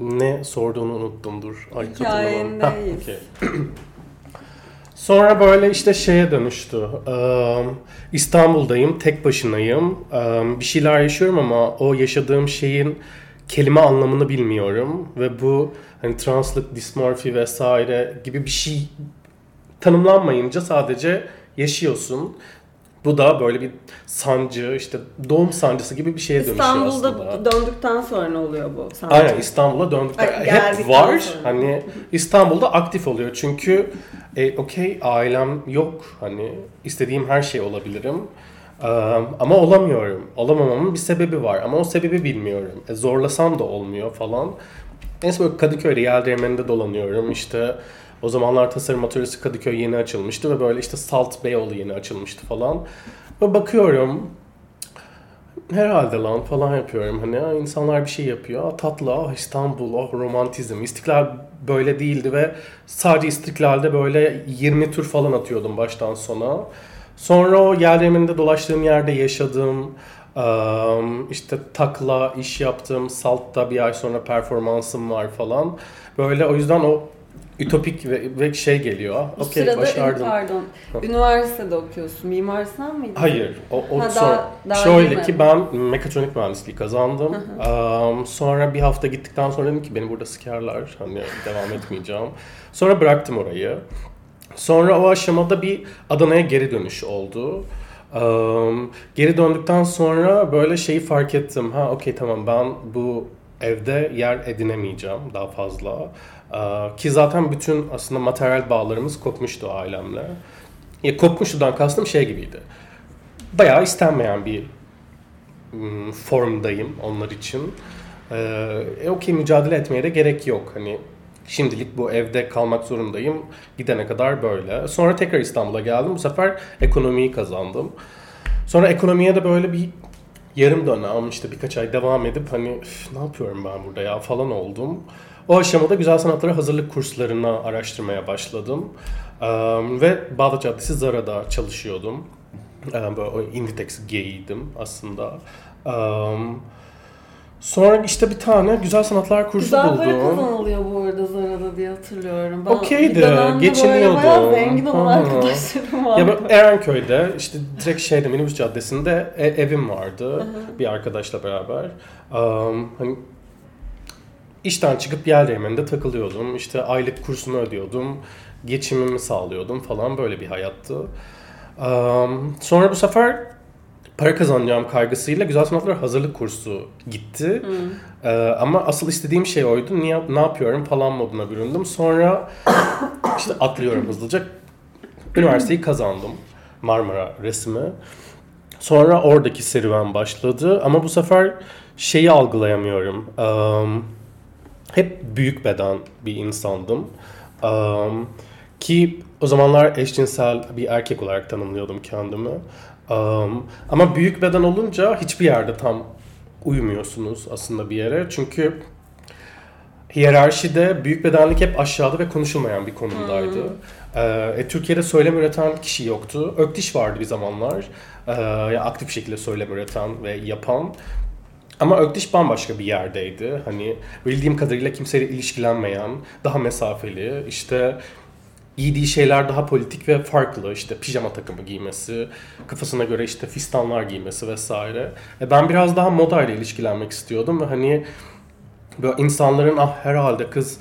Speaker 2: ne sorduğunu unuttum dur. Ay,
Speaker 1: Hikayendeyiz.
Speaker 2: Sonra böyle işte şeye dönüştü. İstanbul'dayım, tek başınayım. Bir şeyler yaşıyorum ama o yaşadığım şeyin kelime anlamını bilmiyorum. Ve bu hani translık, dismorfi vesaire gibi bir şey tanımlanmayınca sadece yaşıyorsun. Bu da böyle bir sancı, işte doğum sancısı gibi bir şeye dönüşüyor
Speaker 1: İstanbul'da
Speaker 2: aslında.
Speaker 1: döndükten sonra ne oluyor bu? Sence?
Speaker 2: Aynen İstanbul'a döndükten
Speaker 1: Ay,
Speaker 2: hep var.
Speaker 1: sonra.
Speaker 2: Hani İstanbul'da aktif oluyor. Çünkü e, okey ailem yok. Hani istediğim her şey olabilirim. Ee, ama olamıyorum. Olamamamın bir sebebi var ama o sebebi bilmiyorum. E, zorlasam da olmuyor falan. Neyse böyle Kadıköy'de Yeldirmeni'nde dolanıyorum. İşte o zamanlar tasarım atölyesi Kadıköy yeni açılmıştı ve böyle işte Salt Beyoğlu yeni açılmıştı falan. Ve bakıyorum herhalde lan falan yapıyorum. Hani "Aa, insanlar bir şey yapıyor. Tatlı, ah İstanbul, ah romantizm. İstiklal böyle değildi ve sadece İstiklal'de böyle 20 tur falan atıyordum baştan sona. Sonra o Yeldirmeni'nde dolaştığım yerde yaşadım. İşte takla iş yaptım. Salt'ta bir ay sonra performansım var falan. Böyle o yüzden o ütopik ve, ve şey geliyor.
Speaker 1: Bu
Speaker 2: Okey
Speaker 1: sırada
Speaker 2: başardım.
Speaker 1: pardon. Üniversitede okuyorsun. Mimar Sinan mıydın?
Speaker 2: Hayır. O, o
Speaker 1: Ha,
Speaker 2: sonra-
Speaker 1: daha- daha
Speaker 2: şöyle ki ben mekatronik mühendisliği kazandım. Am, sonra bir hafta gittikten sonra dedim ki beni burada sikerler. Hani devam etmeyeceğim. Sonra bıraktım orayı. Sonra o aşamada bir Adana'ya geri dönüş oldu. Am, geri döndükten sonra böyle şeyi fark ettim. Ha okey tamam ben bu evde yer edinemeyeceğim daha fazla. Ki zaten bütün aslında materyal bağlarımız kopmuştu ailemle. Ya kopmuştudan kastım şey gibiydi bayağı istenmeyen bir formdayım onlar için. Ee, e, okey mücadele etmeye de gerek yok. Hani şimdilik bu evde kalmak zorundayım. Gidene kadar böyle. Sonra tekrar İstanbul'a geldim. Bu sefer ekonomiyi kazandım. Sonra ekonomiye de böyle bir yarım dönem işte birkaç ay devam edip hani "Üf, ne yapıyorum ben burada ya falan oldum. O aşamada güzel sanatlara hazırlık kurslarına araştırmaya başladım. Ve Bağdat Caddesi Zara'da çalışıyordum. Um, böyle Inditex gayiydim aslında. Sonra işte bir tane güzel sanatlar kursu
Speaker 1: Güzel
Speaker 2: buldum.
Speaker 1: para kazanılıyor bu arada Zara'da diye hatırlıyorum. Ben
Speaker 2: Okeydi.
Speaker 1: Böyle bayağı zengin olan arkadaşlarım vardı.
Speaker 2: Ya ben Erenköy'de işte direkt şeyde minibüs caddesinde e- evim vardı bir arkadaşla beraber. Um, hani işten çıkıp yer değirmeninde takılıyordum. İşte aylık kursumu ödüyordum. Geçimimi sağlıyordum falan böyle bir hayattı. Um, sonra bu sefer para kazanacağım kaygısıyla güzel sanatlar hazırlık kursu gitti. Ee, ama asıl istediğim şey oydu. Niye, ne yapıyorum falan moduna büründüm. Sonra işte atlıyorum hızlıca. Üniversiteyi kazandım. Marmara resmi. Sonra oradaki serüven başladı. Ama bu sefer şeyi algılayamıyorum. Um, hep büyük beden bir insandım. Um, ki o zamanlar eşcinsel bir erkek olarak tanımlıyordum kendimi. Um, ama büyük beden olunca hiçbir yerde tam uymuyorsunuz aslında bir yere. Çünkü hiyerarşide büyük bedenlik hep aşağıda ve konuşulmayan bir konumdaydı. Ee, e, Türkiye'de söylem üreten kişi yoktu. Öktiş vardı bir zamanlar. Ee, aktif şekilde söylem üreten ve yapan. Ama Öktiş bambaşka bir yerdeydi. Hani bildiğim kadarıyla kimseyle ilişkilenmeyen, daha mesafeli, işte giydiği şeyler daha politik ve farklı. İşte pijama takımı giymesi, kafasına göre işte fistanlar giymesi vesaire. E ben biraz daha modayla ilişkilenmek istiyordum ve hani böyle insanların ah herhalde kız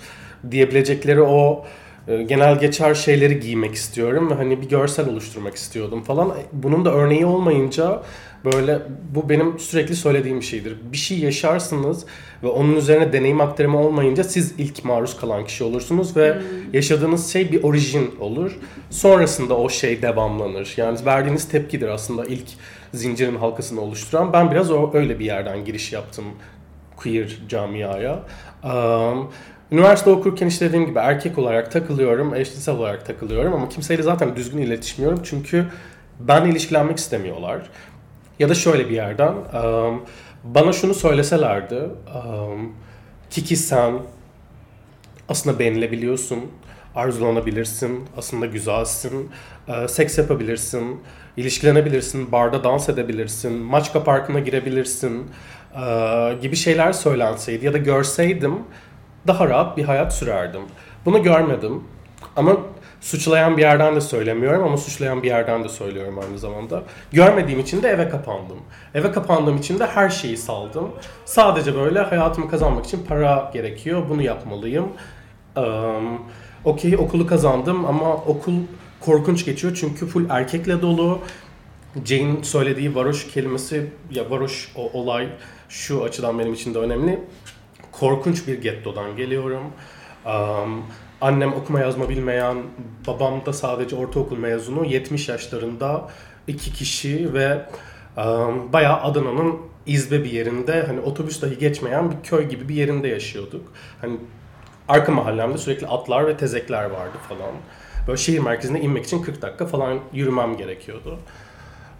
Speaker 2: diyebilecekleri o e, genel geçer şeyleri giymek istiyorum ve hani bir görsel oluşturmak istiyordum falan. E, Bunun da örneği olmayınca böyle bu benim sürekli söylediğim bir şeydir. Bir şey yaşarsınız ve onun üzerine deneyim aktarımı olmayınca siz ilk maruz kalan kişi olursunuz ve yaşadığınız şey bir orijin olur. Sonrasında o şey devamlanır. Yani verdiğiniz tepkidir aslında ilk zincirin halkasını oluşturan. Ben biraz o, öyle bir yerden giriş yaptım queer camiaya. Um, üniversite okurken işte dediğim gibi erkek olarak takılıyorum, eşcinsel olarak takılıyorum ama kimseyle zaten düzgün iletişmiyorum çünkü benle ilişkilenmek istemiyorlar. Ya da şöyle bir yerden, um, bana şunu söyleselerdi, um, Kiki sen aslında beğenilebiliyorsun, arzulanabilirsin, aslında güzelsin, e, seks yapabilirsin, ilişkilenebilirsin, barda dans edebilirsin, Maçka Parkı'na girebilirsin e, gibi şeyler söylenseydi ya da görseydim daha rahat bir hayat sürerdim. Bunu görmedim ama suçlayan bir yerden de söylemiyorum ama suçlayan bir yerden de söylüyorum aynı zamanda. Görmediğim için de eve kapandım. Eve kapandığım için de her şeyi saldım. Sadece böyle hayatımı kazanmak için para gerekiyor. Bunu yapmalıyım. Um, Okey okulu kazandım ama okul korkunç geçiyor çünkü full erkekle dolu. Jane söylediği varoş kelimesi ya varoş o olay şu açıdan benim için de önemli. Korkunç bir gettodan geliyorum. Um, annem okuma yazma bilmeyen, babam da sadece ortaokul mezunu. 70 yaşlarında iki kişi ve um, bayağı Adana'nın izbe bir yerinde hani otobüs dahi geçmeyen bir köy gibi bir yerinde yaşıyorduk. Hani arka mahallemde sürekli atlar ve tezekler vardı falan. Böyle şehir merkezine inmek için 40 dakika falan yürümem gerekiyordu.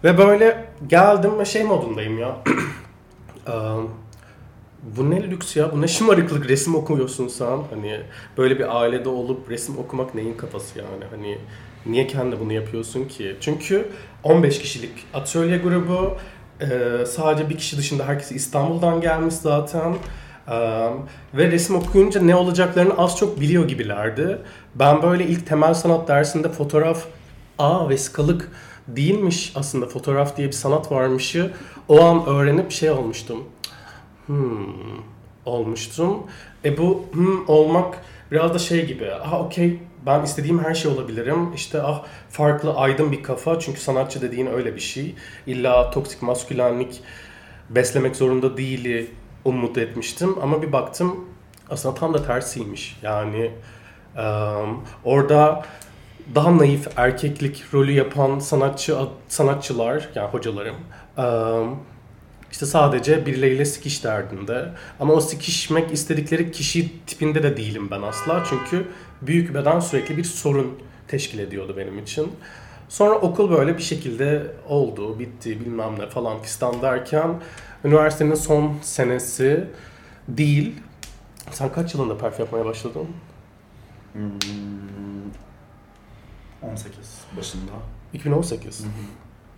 Speaker 2: Ve böyle geldim ve şey modundayım ya. bu ne lüks ya, bu ne şımarıklık resim okuyorsun sen. Hani böyle bir ailede olup resim okumak neyin kafası yani. Hani niye kendi bunu yapıyorsun ki? Çünkü 15 kişilik atölye grubu, sadece bir kişi dışında herkes İstanbul'dan gelmiş zaten. Ve resim okuyunca ne olacaklarını az çok biliyor gibilerdi. Ben böyle ilk temel sanat dersinde fotoğraf, a vesikalık değilmiş aslında fotoğraf diye bir sanat varmışı o an öğrenip şey olmuştum. Hmm, olmuştum. E bu hmm, olmak biraz da şey gibi. Ah okey ben istediğim her şey olabilirim. İşte ah farklı aydın bir kafa çünkü sanatçı dediğin öyle bir şey. İlla toksik maskülenlik beslemek zorunda değili umut etmiştim ama bir baktım aslında tam da tersiymiş. Yani um, orada daha naif erkeklik rolü yapan sanatçı sanatçılar yani hocalarım um, işte sadece birileriyle sikiş derdinde. Ama o sikişmek istedikleri kişi tipinde de değilim ben asla. Çünkü büyük beden sürekli bir sorun teşkil ediyordu benim için. Sonra okul böyle bir şekilde oldu, bitti bilmem ne falan fistan derken üniversitenin son senesi değil. Sen kaç yılında perf yapmaya başladın?
Speaker 3: Hmm, 18 başında.
Speaker 2: 2018.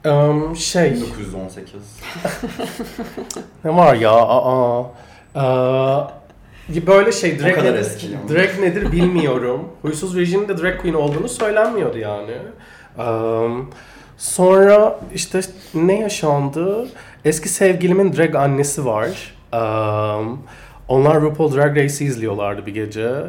Speaker 2: Um, şey
Speaker 3: 1918.
Speaker 2: ne var ya? Aa, aa. Böyle şey drag,
Speaker 3: kadar
Speaker 2: nedir, drag nedir bilmiyorum. Huysuz Virgin'in de drag queen olduğunu söylenmiyordu yani. Um, sonra işte ne yaşandı? Eski sevgilimin drag annesi var. Um, onlar RuPaul Drag Race'i izliyorlardı bir gece.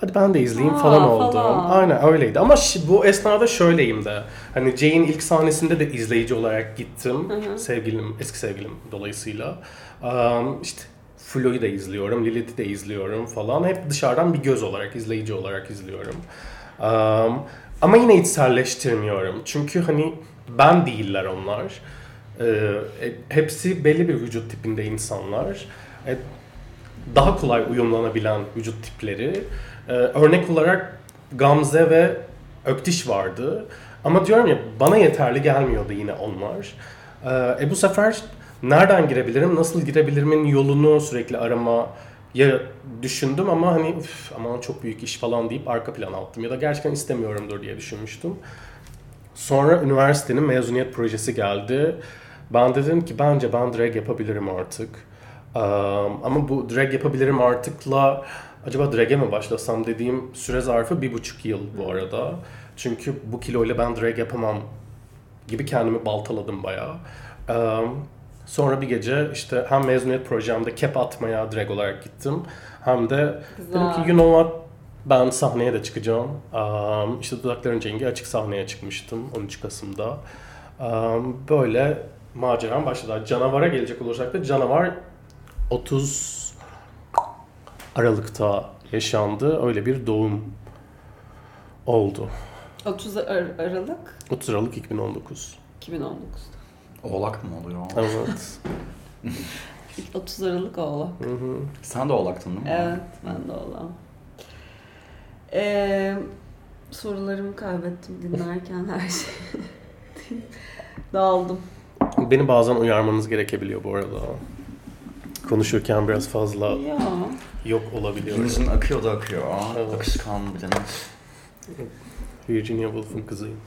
Speaker 2: Hadi ben de izleyeyim
Speaker 1: Aa,
Speaker 2: falan oldum.
Speaker 1: falan.
Speaker 2: Aynen öyleydi. Ama bu esnada şöyleyim de. Hani Jay'in ilk sahnesinde de izleyici olarak gittim. Sevgilim, eski sevgilim dolayısıyla. Um, işte Flo'yu da izliyorum, Lilith'i de izliyorum falan. Hep dışarıdan bir göz olarak, izleyici olarak izliyorum. Um, ama yine içselleştirmiyorum. Çünkü hani ben değiller onlar. Ee, e, hepsi belli bir vücut tipinde insanlar. E, daha kolay uyumlanabilen vücut tipleri. Ee, örnek olarak Gamze ve Öktiş vardı. Ama diyorum ya bana yeterli gelmiyordu yine onlar. Ee, e bu sefer nereden girebilirim, nasıl girebilirimin yolunu sürekli arama ya düşündüm ama hani "Üf, aman çok büyük iş falan deyip arka plana attım ya da gerçekten istemiyorumdur diye düşünmüştüm. Sonra üniversitenin mezuniyet projesi geldi. Ben dedim ki bence ben drag yapabilirim artık. Um, ama bu drag yapabilirim artıkla acaba drag'e mi başlasam dediğim süre zarfı bir buçuk yıl bu arada. Çünkü bu kiloyla ben drag yapamam gibi kendimi baltaladım bayağı. Um, sonra bir gece işte hem mezuniyet projemde kep atmaya drag olarak gittim. Hem de dedim ki
Speaker 1: Güzel.
Speaker 2: you know what ben sahneye de çıkacağım. Um, işte Dudakların Cengi açık sahneye çıkmıştım 13 Kasım'da. Um, böyle maceram başladı. Canavara gelecek olursak da Canavar 30 Aralık'ta yaşandı. Öyle bir doğum oldu.
Speaker 1: 30 Ar- Aralık
Speaker 2: 30 Aralık 2019.
Speaker 1: 2019'da.
Speaker 3: Oğlak mı oluyor?
Speaker 2: Evet.
Speaker 1: 30 Aralık Oğlak.
Speaker 2: Hı hı.
Speaker 3: Sen de oğlaktın değil mi?
Speaker 1: Evet, ben de Oğlak. Ee, sorularımı kaybettim dinlerken her şeyi. Dağıldım.
Speaker 2: Beni bazen uyarmanız gerekebiliyor bu arada. Konuşurken biraz fazla
Speaker 1: Ya.
Speaker 2: Yok olabiliyorum.
Speaker 3: Hingin akıyor da akıyor.
Speaker 2: Evet.
Speaker 3: Akışkan bir tane.
Speaker 2: Virginia Woolf'un kızıyım.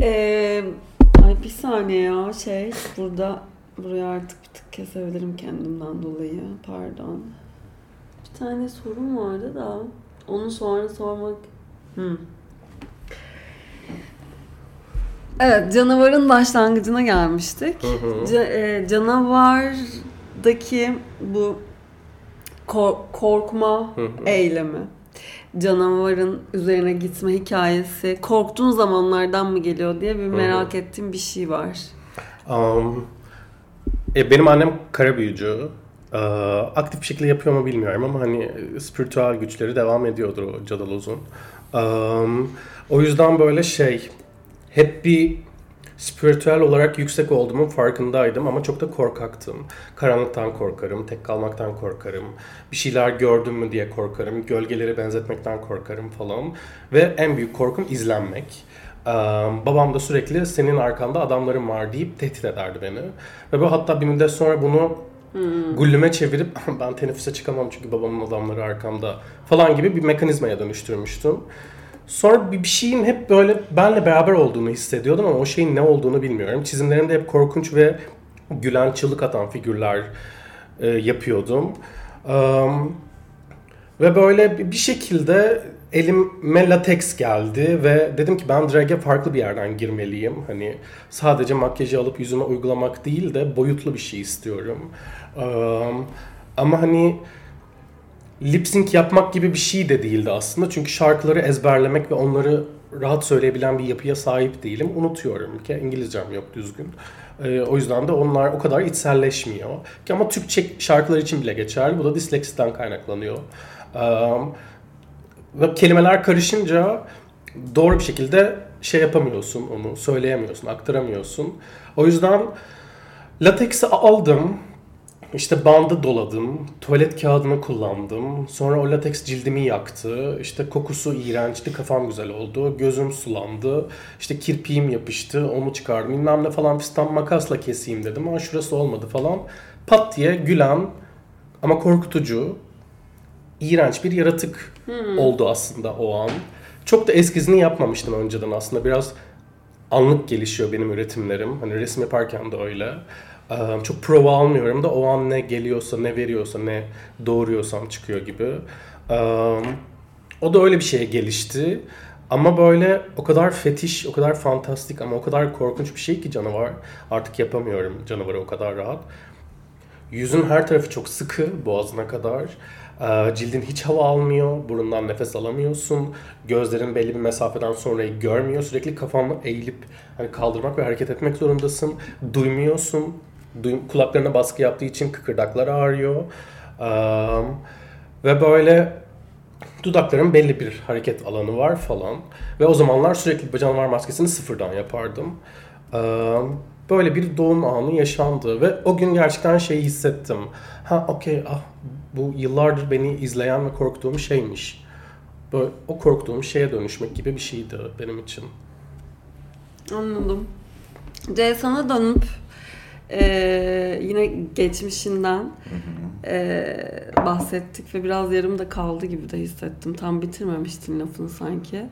Speaker 1: Ee, ay bir saniye ya şey burada buraya artık bir tık kesebilirim kendimden dolayı pardon. Bir tane sorum vardı da onu sonra sormak. Hı. Evet canavarın başlangıcına gelmiştik.
Speaker 2: Hı hı.
Speaker 1: Ca- e, canavardaki bu kor- korkma
Speaker 2: Hı hı.
Speaker 1: eylemi canavarın üzerine gitme hikayesi korktuğun zamanlardan mı geliyor diye bir merak ettiğim bir şey var.
Speaker 2: Um, e, benim annem kara büyücü. Ee, aktif bir şekilde yapıyor mu bilmiyorum ama hani e, spiritüel güçleri devam ediyordur o Cadaloz'un. Um, o yüzden böyle şey hep bir spiritüel olarak yüksek olduğumun farkındaydım ama çok da korkaktım. Karanlıktan korkarım, tek kalmaktan korkarım. Bir şeyler gördüm mü diye korkarım, gölgeleri benzetmekten korkarım falan. Ve en büyük korkum izlenmek. Ee, babam da sürekli senin arkanda adamların var deyip tehdit ederdi beni. Ve bu hatta bir müddet sonra bunu gullüme çevirip ben teneffüse çıkamam çünkü babamın adamları arkamda falan gibi bir mekanizmaya dönüştürmüştüm. Sonra bir bir şeyin hep böyle benle beraber olduğunu hissediyordum ama o şeyin ne olduğunu bilmiyorum. Çizimlerimde hep korkunç ve gülen, çığlık atan figürler e, yapıyordum. Um, ve böyle bir şekilde elime latex geldi ve dedim ki ben drag'e farklı bir yerden girmeliyim. Hani sadece makyajı alıp yüzüme uygulamak değil de boyutlu bir şey istiyorum. Um, ama hani lip sync yapmak gibi bir şey de değildi aslında. Çünkü şarkıları ezberlemek ve onları rahat söyleyebilen bir yapıya sahip değilim. Unutuyorum ki İngilizcem yok düzgün. Ee, o yüzden de onlar o kadar içselleşmiyor. Ki ama Türkçe şarkılar için bile geçerli. Bu da disleksiden kaynaklanıyor. Um, ve kelimeler karışınca doğru bir şekilde şey yapamıyorsun onu, söyleyemiyorsun, aktaramıyorsun. O yüzden lateksi aldım, işte bandı doladım, tuvalet kağıdını kullandım. Sonra o lateks cildimi yaktı. İşte kokusu iğrençti, kafam güzel oldu. Gözüm sulandı. İşte kirpiğim yapıştı, onu çıkardım. Bilmem ne falan fistan makasla keseyim dedim ama şurası olmadı falan. Pat diye gülen ama korkutucu, iğrenç bir yaratık oldu aslında o an. Çok da eskizini yapmamıştım önceden aslında. Biraz anlık gelişiyor benim üretimlerim. Hani resim yaparken de öyle. Çok prova almıyorum da o an ne geliyorsa, ne veriyorsa, ne doğuruyorsam çıkıyor gibi. O da öyle bir şeye gelişti. Ama böyle o kadar fetiş, o kadar fantastik ama o kadar korkunç bir şey ki canavar. Artık yapamıyorum canavarı o kadar rahat. Yüzün her tarafı çok sıkı boğazına kadar. Cildin hiç hava almıyor, burundan nefes alamıyorsun. Gözlerin belli bir mesafeden sonrayı görmüyor. Sürekli kafanı eğilip hani kaldırmak ve hareket etmek zorundasın. Duymuyorsun. Kulaklarına baskı yaptığı için kıkırdaklar ağrıyor. Ee, ve böyle dudakların belli bir hareket alanı var falan. Ve o zamanlar sürekli canavar maskesini sıfırdan yapardım. Ee, Böyle bir doğum anı yaşandı ve o gün gerçekten şeyi hissettim. Ha okey ah bu yıllardır beni izleyen ve korktuğum şeymiş. Böyle o korktuğum şeye dönüşmek gibi bir şeydi benim için.
Speaker 1: Anladım. C sana dönüp eee, yine geçmişinden eee, bahsettik ve biraz yarımda kaldı gibi de hissettim. Tam bitirmemiştin lafını sanki.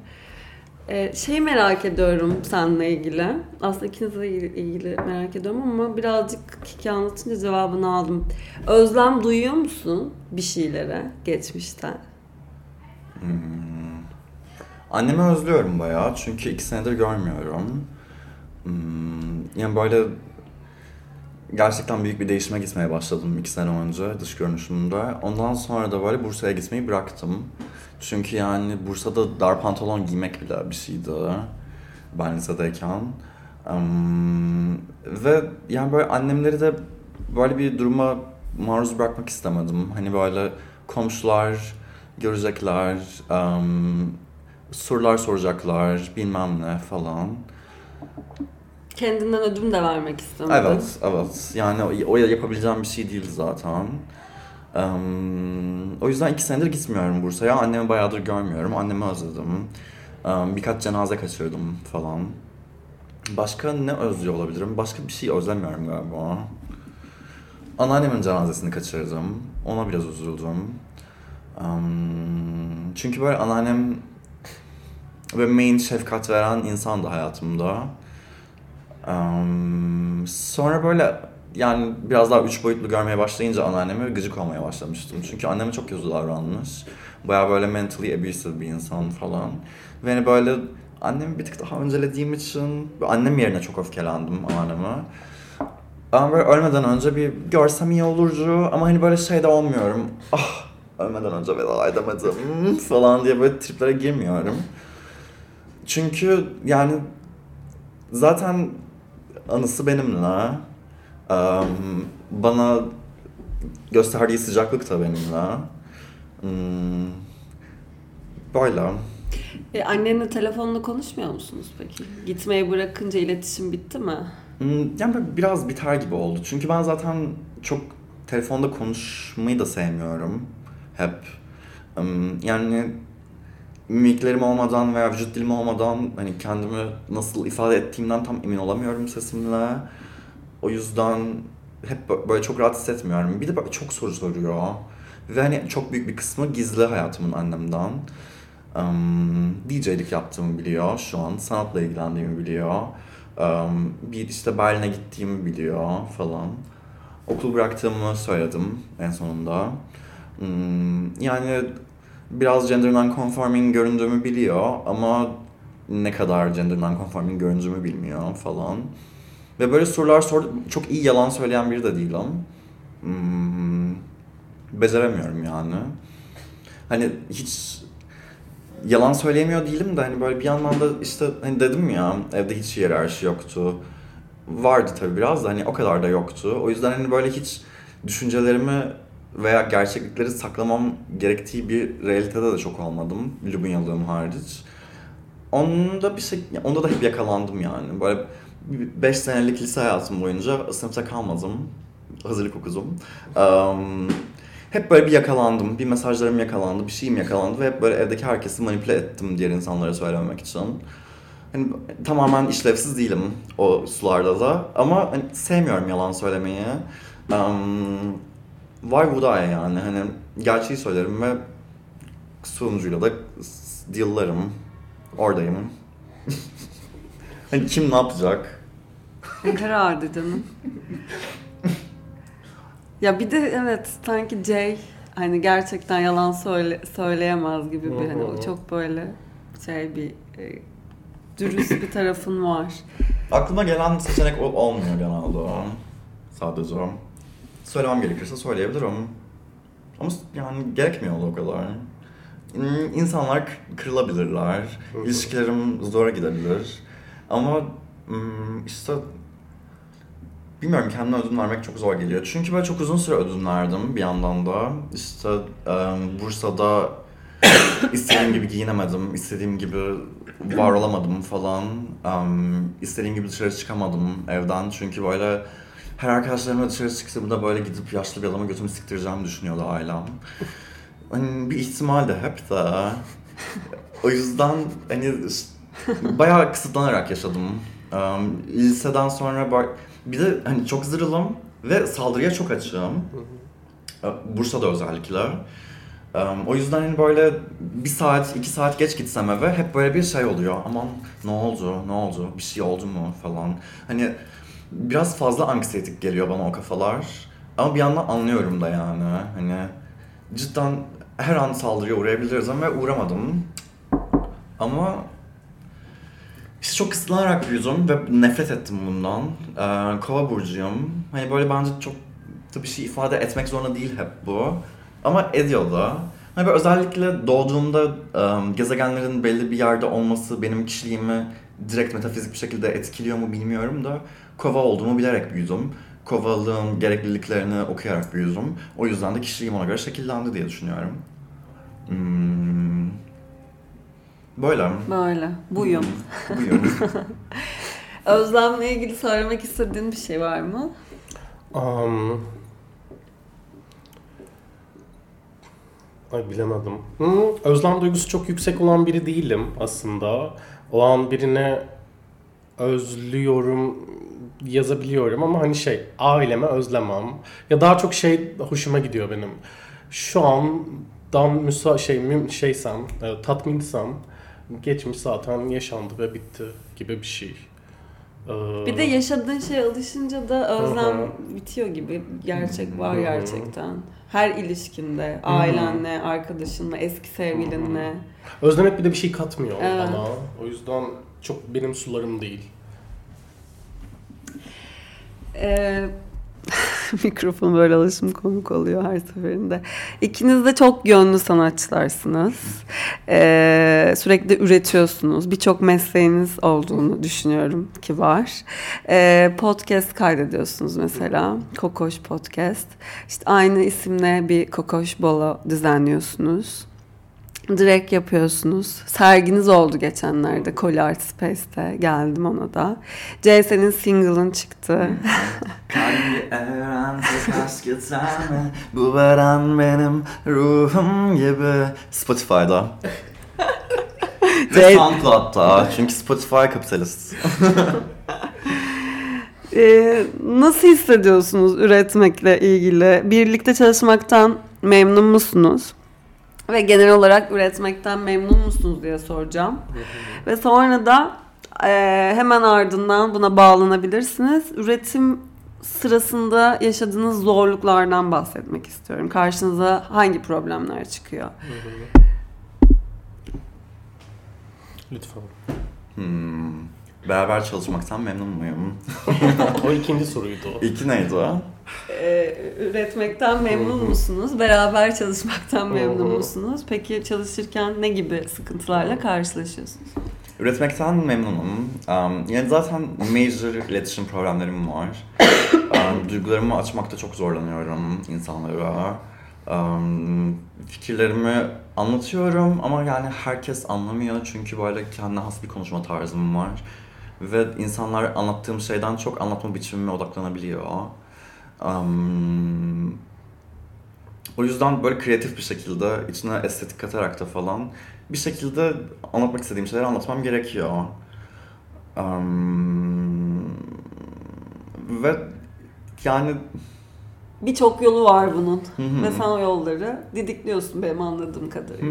Speaker 1: Eee şey merak ediyorum seninle ilgili. Aslında ikinizle ilgili, merak ediyorum ama birazcık hikaye anlatınca cevabını aldım. Özlem duyuyor musun bir şeylere geçmişten?
Speaker 3: Annemi özlüyorum bayağı çünkü iki senedir görmüyorum. Hmm, yani böyle gerçekten büyük bir değişime gitmeye başladım iki sene önce dış görünüşümde. Ondan sonra da böyle Bursa'ya gitmeyi bıraktım. Çünkü yani Bursa'da dar pantolon giymek bile bir şeydi ben lisedeyken. Hmm, ve yani böyle annemleri de böyle bir duruma maruz bırakmak istemedim. Hani böyle komşular görecekler, em, sorular soracaklar, bilmem ne falan.
Speaker 1: Kendinden ödün de vermek istemedin.
Speaker 3: Evet, evet. Yani o, yapabileceğim bir şey değil zaten. Em, o yüzden iki senedir gitmiyorum Bursa'ya. Annemi bayağıdır görmüyorum. Annemi özledim. Em, birkaç cenaze kaçırdım falan. Başka ne özlüyor olabilirim? Başka bir şey özlemiyorum galiba. Anneannemin cenazesini kaçırdım. Ona biraz üzüldüm. Em, çünkü böyle anneannem ve main şefkat veren insan da hayatımda. Sonra böyle yani biraz daha üç boyutlu görmeye başlayınca anneanneme gıcık olmaya başlamıştım. Çünkü anneme çok kötü davranmış. Baya böyle mentally abusive bir insan falan. Ve hani böyle annemi bir tık daha öncelediğim için annem yerine çok öfkelendim anneanneme. Ama böyle ölmeden önce bir görsem iyi olurdu ama hani böyle şey de olmuyorum. Ah ölmeden önce veda edemedim falan diye böyle triplere girmiyorum. Çünkü yani zaten anısı benimle. Em, bana gösterdiği sıcaklık da benimle. Hmm, Böyle.
Speaker 1: E, annenle telefonla konuşmuyor musunuz peki? Gitmeyi bırakınca iletişim bitti mi?
Speaker 3: Hmm, Yani biraz biter gibi oldu. Çünkü ben zaten çok telefonda konuşmayı da sevmiyorum. Hep. Em, Yani mimiklerim olmadan veya vücut dilim olmadan hani kendimi nasıl ifade ettiğimden tam emin olamıyorum sesimle. O yüzden hep bö- böyle çok rahat hissetmiyorum. Bir de çok soru soruyor. Ve hani çok büyük bir kısmı gizli hayatımın annemden. Um, DJ'lik yaptığımı biliyor şu an. Sanatla ilgilendiğimi biliyor. Um, bir işte Berlin'e gittiğimi biliyor falan. Okul bıraktığımı söyledim en sonunda. Hmm, yani biraz gender non-conforming göründüğümü biliyor ama ne kadar gender non-conforming göründüğümü bilmiyor falan. Ve böyle sorular sordu. Çok iyi yalan söyleyen biri de değilim. Hmm, beceremiyorum yani. Hani hiç yalan söyleyemiyor değilim de hani böyle bir yandan da işte hani dedim ya evde hiç hiyerarşi yoktu. Vardı tabii biraz da hani o kadar da yoktu. O yüzden hani böyle hiç düşüncelerimi veya gerçeklikleri saklamam gerektiği bir realitede de çok olmadım. Lubunyalığım hariç. Onda bir şey, onda da hep yakalandım yani. Böyle 5 senelik lise hayatım boyunca sınıfta kalmadım. Hazırlık okudum. Um, hep böyle bir yakalandım. Bir mesajlarım yakalandı, bir şeyim yakalandı ve hep böyle evdeki herkesi manipüle ettim diğer insanlara söylememek için. Hani tamamen işlevsiz değilim o sularda da ama hani sevmiyorum yalan söylemeyi. Um, why would I yani hani gerçeği söylerim ve sunucuyla da deal'larım. Oradayım. hani kim ne yapacak?
Speaker 1: Herhalde canım. ya bir de evet sanki Jay hani gerçekten yalan söyle, söyleyemez gibi bir hani o çok böyle şey bir e, dürüst bir tarafın var.
Speaker 3: Aklıma gelen seçenek o olmuyor genelde. Sadece. Söylemem gerekirse söyleyebilirim. Ama yani gerekmiyor o kadar. Hmm, İnsanlar kırılabilirler. İlişkilerim zora gidebilir. Ama hmm, işte bilmiyorum kendime ödün vermek çok zor geliyor. Çünkü ben çok uzun süre ödün verdim bir yandan da. İşte Bursa'da istediğim gibi giyinemedim, istediğim gibi var olamadım falan. İstediğim gibi dışarı çıkamadım evden çünkü böyle her arkadaşlarımla dışarı çıktığımda böyle gidip yaşlı bir adama götümü siktireceğimi düşünüyordu ailem. Hani bir ihtimal de hep de. O yüzden hani bayağı kısıtlanarak yaşadım. Em, liseden sonra bak bir de hani çok zırılım ve saldırıya çok açığım. Bursa'da özellikle. Em, O yüzden hani böyle bir saat, iki saat geç gitsem eve hep böyle bir şey oluyor. Aman ne oldu, ne oldu, bir şey oldu mu falan. Hani biraz fazla anksiyetik geliyor bana o kafalar. Ama bir yandan anlıyorum da yani. Hani cidden her an saldırıya uğrayabiliriz ama uğramadım. Ama işte çok kısıtlanarak büyüdüm ve nefret ettim bundan. Ee, Kova burcuyum. Hani böyle bence çok da bir şey ifade etmek zorunda değil hep bu. Ama ediyor da. Hani böyle özellikle doğduğumda e, gezegenlerin belli bir yerde olması benim kişiliğimi direkt metafizik bir şekilde etkiliyor mu bilmiyorum da kova olduğumu bilerek büyüdüm. Kovalığın gerekliliklerini okuyarak büyüdüm. O yüzden de kişiliğim ona göre şekillendi diye düşünüyorum. Hmm. Böyle.
Speaker 1: Böyle. Buyum.
Speaker 3: Buyurun.
Speaker 1: Özlemle ilgili söylemek istediğin bir şey var mı?
Speaker 2: Um, ay bilemedim. Hmm, özlem duygusu çok yüksek olan biri değilim aslında. O an birine özlüyorum yazabiliyorum ama hani şey aileme özlemem. Ya daha çok şey hoşuma gidiyor benim. Şu andan müsa şey müm şeysem, e, tatminsem geçmiş zaten yaşandı ve bitti gibi bir şey. Ee,
Speaker 1: Bir de yaşadığın şeye alışınca da özlem
Speaker 2: Hı
Speaker 1: bitiyor gibi gerçek var
Speaker 2: Hı hı.
Speaker 1: gerçekten. Her ilişkinde, ailenle, arkadaşınla, eski sevgilinle.
Speaker 2: Özlemek bir de bir şey katmıyor
Speaker 1: Evet.
Speaker 2: bana. O yüzden çok benim sularım değil.
Speaker 1: Mikrofon böyle alışım komik oluyor her seferinde. İkiniz de çok yönlü sanatçılarsınız. Ee, sürekli üretiyorsunuz. Birçok mesleğiniz olduğunu düşünüyorum ki var. Ee, podcast kaydediyorsunuz mesela. Kokoş Podcast. İşte aynı isimle bir Kokoş Bolo düzenliyorsunuz. Direkt yapıyorsunuz. Serginiz oldu geçenlerde Koli Art Space'te. Geldim ona da. CS'nin single'ın çıktı.
Speaker 3: Bu veren benim ruhum gibi Spotify'da Ve- SoundCloud'da çünkü Spotify kapitalist
Speaker 1: Ee, nasıl hissediyorsunuz üretmekle ilgili? Birlikte çalışmaktan memnun musunuz? Ve genel olarak üretmekten memnun musunuz diye soracağım. Ve sonra da e, hemen ardından buna bağlanabilirsiniz. Üretim sırasında yaşadığınız zorluklardan bahsetmek istiyorum. Karşınıza hangi problemler çıkıyor?
Speaker 2: Lütfen.
Speaker 3: hmm. Beraber çalışmaktan memnun muyum?
Speaker 2: O ikinci soruydu.
Speaker 3: İlki neydi o?
Speaker 1: Ee, üretmekten memnun musunuz? Beraber çalışmaktan memnun musunuz? Peki çalışırken ne gibi sıkıntılarla karşılaşıyorsunuz?
Speaker 3: Üretmekten memnunum. Um, yani zaten major iletişim problemlerim var. Um, duygularımı açmakta çok zorlanıyorum insanlara. Um, fikirlerimi anlatıyorum ama yani herkes anlamıyor çünkü böyle kendine has bir konuşma tarzım var. Ve insanlar anlattığım şeyden çok anlatma biçimime odaklanabiliyor. Um, o yüzden böyle kreatif bir şekilde, içine estetik katarak da falan bir şekilde anlatmak istediğim şeyleri anlatmam gerekiyor. Um, ve yani
Speaker 1: birçok yolu var bunun. Ve sen o yolları didikliyorsun benim anladığım kadarıyla.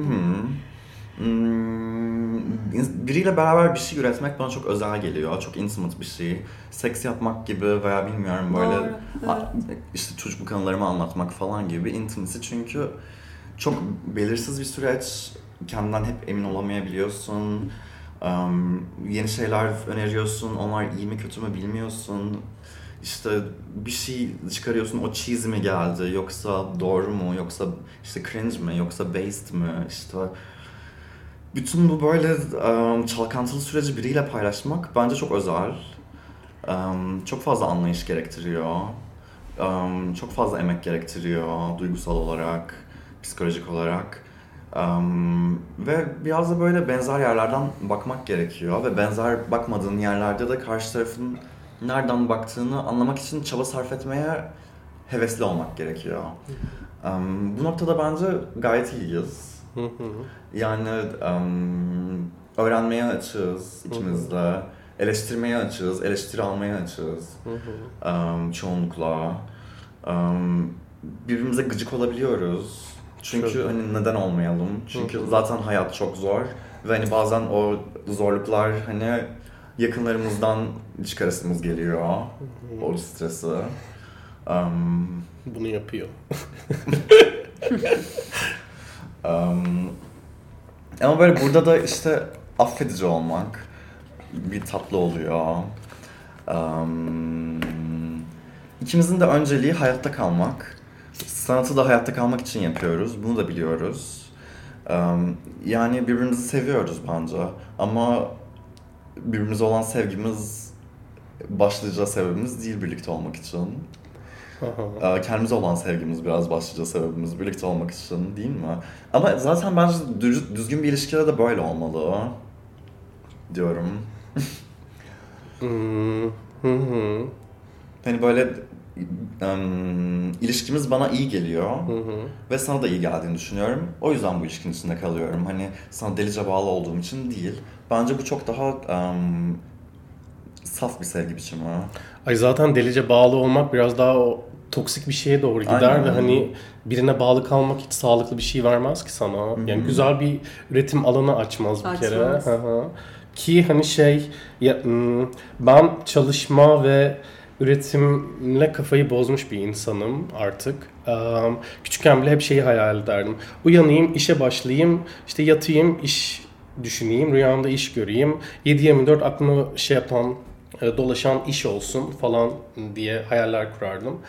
Speaker 3: Biriyle beraber bir şey üretmek bana çok özel geliyor. Çok intimate bir şey. Seks yapmak gibi veya bilmiyorum böyle
Speaker 1: Doğru, evet.
Speaker 3: işte çocukluk anılarımı anlatmak falan gibi intimacy çünkü çok belirsiz bir süreç. Kendinden hep emin olamayabiliyorsun. Um, yeni şeyler öneriyorsun. Onlar iyi mi kötü mü bilmiyorsun. İşte bir şey çıkarıyorsun o cheesy mi geldi yoksa doğru mu yoksa işte cringe mi yoksa based mi işte bütün bu böyle um, çalkantılı süreci biriyle paylaşmak bence çok özel. Um, çok fazla anlayış gerektiriyor. Um, çok fazla emek gerektiriyor duygusal olarak, psikolojik olarak. Um, ve biraz da böyle benzer yerlerden bakmak gerekiyor ve benzer bakmadığın yerlerde de karşı tarafın nereden baktığını anlamak için çaba sarf etmeye hevesli olmak gerekiyor. Um, bu noktada bence gayet iyiyiz.
Speaker 2: Hı hı.
Speaker 3: Yani um, öğrenmeye açığız ikimiz de. Eleştirmeye açığız, eleştiri almaya açığız
Speaker 2: Hı hı.
Speaker 3: um, çoğunlukla. Um, birbirimize gıcık olabiliyoruz. Çünkü
Speaker 2: Çok.
Speaker 3: hani neden olmayalım? Çünkü
Speaker 2: Hı hı.
Speaker 3: zaten hayat çok zor ve hani bazen o zorluklar hani yakınlarımızdan çıkarasımız geliyor. O stresi. Um,
Speaker 2: Bunu yapıyor.
Speaker 3: Um, ama böyle burada da işte affedici olmak bir tatlı oluyor. Um, ikimizin de önceliği hayatta kalmak. Sanatı da hayatta kalmak için yapıyoruz. Bunu da biliyoruz. Um, yani birbirimizi seviyoruz bence. Ama birbirimize olan sevgimiz başlıca sebebimiz değil birlikte olmak için. Ee, Kendimize olan sevgimiz biraz başlıca sebebimiz birlikte olmak için değil mi? Ama zaten bence düz- düzgün bir ilişkide de böyle olmalı diyorum.
Speaker 2: Hmm.
Speaker 3: Hani böyle em, ilişkimiz bana iyi geliyor
Speaker 2: Hı hı.
Speaker 3: ve sana da iyi geldiğini düşünüyorum. O yüzden bu ilişkinin içinde kalıyorum. Hani sana delice bağlı olduğum için değil. Bence bu çok daha em, saf bir sevgi biçimi.
Speaker 2: Ay zaten delice bağlı olmak biraz daha o toksik bir şeye doğru gider
Speaker 3: Aynen.
Speaker 2: ve hani birine bağlı kalmak hiç sağlıklı bir şey vermez ki sana. Yani güzel bir üretim alanı açmaz bir kere.
Speaker 1: Açmaz.
Speaker 2: Hı hı. Ki hani şey ya, ben çalışma ve üretimle kafayı bozmuş bir insanım artık. Eee, Küçükken bile hep şeyi hayal ederdim. Uyanayım, işe başlayayım, işte yatayım, iş düşüneyim, rüyamda iş göreyim. 7-24 aklıma şey yapan, e, dolaşan iş olsun falan diye hayaller kurardım.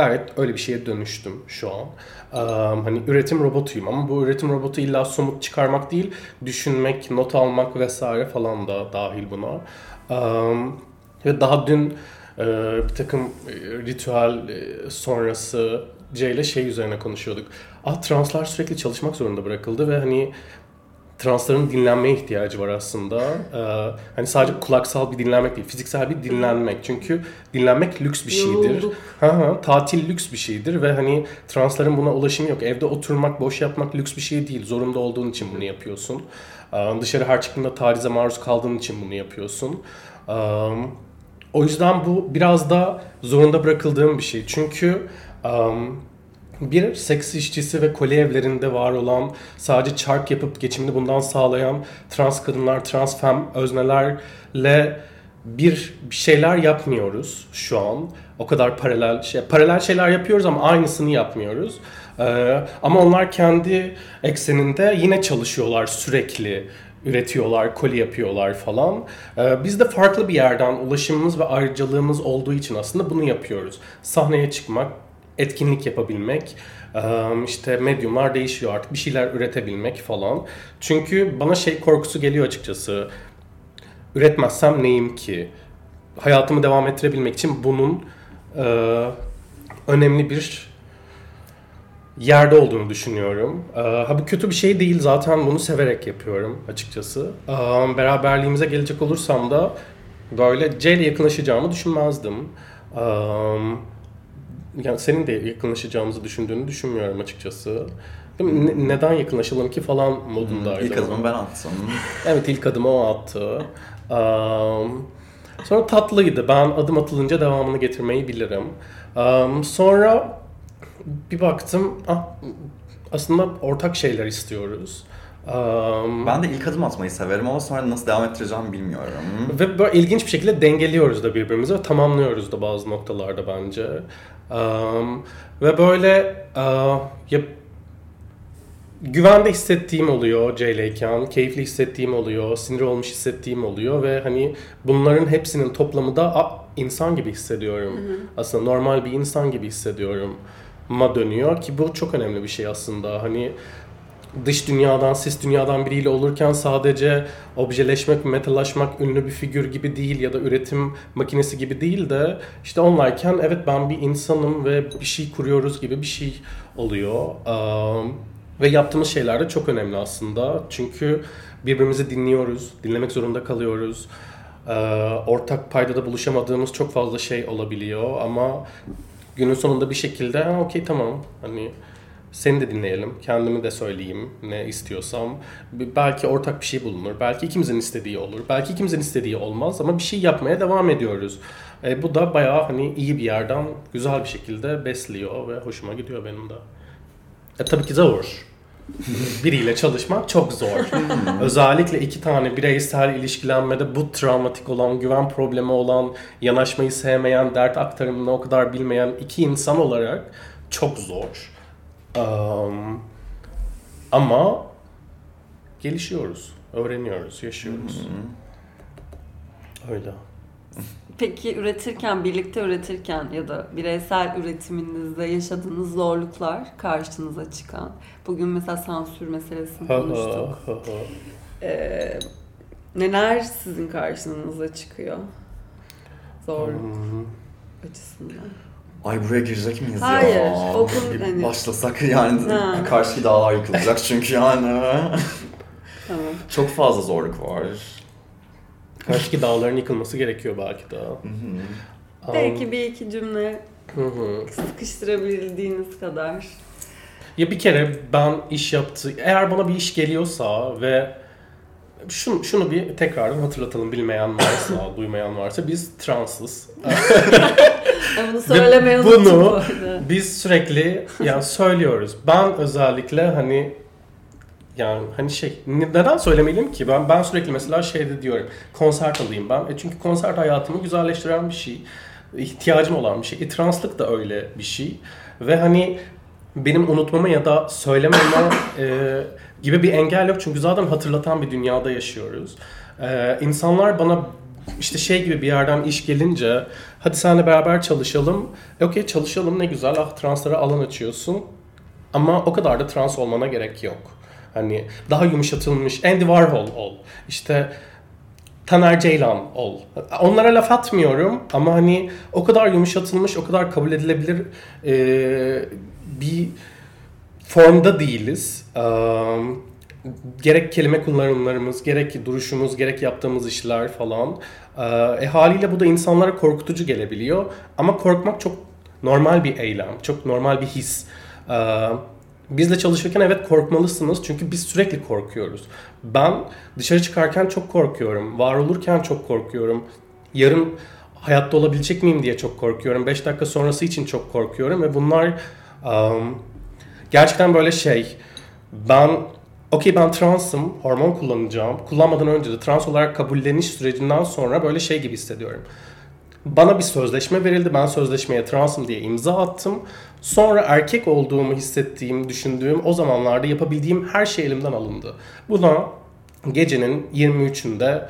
Speaker 2: Gayet öyle bir şeye dönüştüm şu an. Eee, hani üretim robotuyum ama bu üretim robotu illa somut çıkarmak değil, düşünmek, not almak vesaire falan da dahil buna. Eee, ve daha dün e, bir takım ritüel sonrası C ile şey üzerine konuşuyorduk. Ah translar sürekli çalışmak zorunda bırakıldı ve hani transların dinlenmeye ihtiyacı var aslında. Ee, hani sadece kulaksal bir dinlenmek değil, fiziksel bir dinlenmek. Çünkü dinlenmek lüks bir şeydir. Hı hı, tatil lüks bir şeydir ve hani transların buna ulaşımı yok. Evde oturmak, boş yapmak lüks bir şey değil. Zorunda olduğun için bunu yapıyorsun. Ee, dışarı her çıktığında tacize maruz kaldığın için bunu yapıyorsun. Ee, o yüzden bu biraz da zorunda bırakıldığım bir şey. Çünkü um, bir seks işçisi ve koli evlerinde var olan sadece çark yapıp geçimini bundan sağlayan trans kadınlar, trans fem öznelerle bir şeyler yapmıyoruz şu an. O kadar paralel şey, paralel şeyler yapıyoruz ama aynısını yapmıyoruz. Ee, ama onlar kendi ekseninde yine çalışıyorlar sürekli üretiyorlar, koli yapıyorlar falan. Ee, biz de farklı bir yerden ulaşımımız ve ayrıcalığımız olduğu için aslında bunu yapıyoruz. Sahneye çıkmak, etkinlik yapabilmek, işte medyumlar değişiyor artık bir şeyler üretebilmek falan. Çünkü bana şey korkusu geliyor açıkçası. Üretmezsem neyim ki? Hayatımı devam ettirebilmek için bunun önemli bir yerde olduğunu düşünüyorum. Ha bu kötü bir şey değil zaten bunu severek yapıyorum açıkçası. Beraberliğimize gelecek olursam da böyle C ile yakınlaşacağımı düşünmezdim. Yani senin de yakınlaşacağımızı düşündüğünü düşünmüyorum açıkçası. Ne- neden yakınlaşalım ki falan modundaydım.
Speaker 3: İlk adımı ben attım.
Speaker 2: Evet ilk adımı o attı. Um, sonra tatlıydı. Ben adım atılınca devamını getirmeyi bilirim. Um, sonra bir baktım ah, aslında ortak şeyler istiyoruz. Um,
Speaker 3: Ben de ilk adım atmayı severim ama sonra nasıl devam ettireceğimi bilmiyorum.
Speaker 2: Ve böyle ilginç bir şekilde dengeliyoruz da birbirimizi ve tamamlıyoruz da bazı noktalarda bence. Um, ve böyle uh, ya, güvende hissettiğim oluyor Ceyleyken, keyifli hissettiğim oluyor, sinir olmuş hissettiğim oluyor ve hani bunların hepsinin toplamı da a, insan gibi hissediyorum. Aslında normal bir insan gibi hissediyorum ma dönüyor ki bu çok önemli bir şey aslında. Hani dış dünyadan, sis dünyadan biriyle olurken sadece objeleşmek, metallaşmak, ünlü bir figür gibi değil ya da üretim makinesi gibi değil de işte onlarken evet ben bir insanım ve bir şey kuruyoruz gibi bir şey oluyor. Ve yaptığımız şeyler de çok önemli aslında. Çünkü birbirimizi dinliyoruz, dinlemek zorunda kalıyoruz. Ee, ortak paydada buluşamadığımız çok fazla şey olabiliyor ama günün sonunda bir şekilde okey tamam hani seni de dinleyelim, kendimi de söyleyeyim ne istiyorsam. Belki ortak bir şey bulunur, belki ikimizin istediği olur, belki ikimizin istediği olmaz ama bir şey yapmaya devam ediyoruz. E, bu da bayağı hani iyi bir yerden güzel bir şekilde besliyor ve hoşuma gidiyor benim de. E, tabii ki zor. Biriyle çalışmak çok zor. Özellikle iki tane bireysel ilişkilenmede bu travmatik olan, güven problemi olan, yanaşmayı sevmeyen, dert aktarımını o kadar bilmeyen iki insan olarak çok zor. Um, ama gelişiyoruz, öğreniyoruz, yaşıyoruz. Öyle.
Speaker 1: Peki üretirken, birlikte üretirken ya da bireysel üretiminizde yaşadığınız zorluklar karşınıza çıkan. Bugün mesela sansür meselesini konuştuk. Ee, neler sizin karşınıza çıkıyor? Zorluk
Speaker 2: Hmm.
Speaker 1: açısından.
Speaker 3: Ay buraya girecek miyiz
Speaker 1: Hayır,
Speaker 3: ya?
Speaker 1: o konu-
Speaker 3: Bir
Speaker 1: hani-
Speaker 3: Başlasak yani
Speaker 1: Ha.
Speaker 3: karşı dağlar yıkılacak çünkü yani.
Speaker 1: Tamam.
Speaker 3: Çok fazla zorluk var.
Speaker 2: Karşıki dağların yıkılması gerekiyor belki de.
Speaker 3: Hı hı.
Speaker 2: Um,
Speaker 1: Belki bir iki cümle
Speaker 2: hı hı.
Speaker 1: sıkıştırabildiğiniz kadar.
Speaker 2: Ya bir kere ben iş yaptı. Eğer bana bir iş geliyorsa ve şunu, şunu bir tekrardan hatırlatalım bilmeyen varsa, duymayan varsa biz transız.
Speaker 1: Bunu söylemeyi unuttum
Speaker 2: bunu-. Biz sürekli yani söylüyoruz. Ben özellikle hani yani hani şey ne- neden söylemeliyim ki? Ben ben sürekli mesela şeyde diyorum. Konsert alayım ben. E çünkü konser hayatımı güzelleştiren bir şey. ihtiyacım olan bir şey. E, translık da öyle bir şey. Ve hani benim unutmama ya da söylememe e, gibi bir engel yok. Çünkü zaten hatırlatan bir dünyada yaşıyoruz. E, insanlar bana işte şey gibi bir yerden iş gelince hadi seninle beraber çalışalım. E, Okey çalışalım ne güzel. Ah translara alan açıyorsun. Ama o kadar da trans olmana gerek yok. Hani daha yumuşatılmış Andy Warhol ol. İşte Taner Ceylan ol. Onlara laf atmıyorum ama hani o kadar yumuşatılmış, o kadar kabul edilebilir e, bir formda değiliz. E, gerek kelime kullanımlarımız, gerek duruşumuz, gerek yaptığımız işler falan. E, e, haliyle bu da insanlara korkutucu gelebiliyor. Ama korkmak çok normal bir eylem, çok normal bir his. E, bizle çalışırken evet korkmalısınız çünkü biz sürekli korkuyoruz. Ben dışarı çıkarken çok korkuyorum, var olurken çok korkuyorum. Yarın hayatta olabilecek miyim diye çok korkuyorum. 5 dakika sonrası için çok korkuyorum ve bunlar um, gerçekten böyle şey. Ben okey ben transım, hormon kullanacağım. Kullanmadan önce de trans olarak kabulleniş sürecinden sonra böyle şey gibi hissediyorum. Bana bir sözleşme verildi. Ben sözleşmeye transım diye imza attım. Sonra erkek olduğumu hissettiğim, düşündüğüm o zamanlarda yapabildiğim her şey elimden alındı. Buna gecenin 23'ünde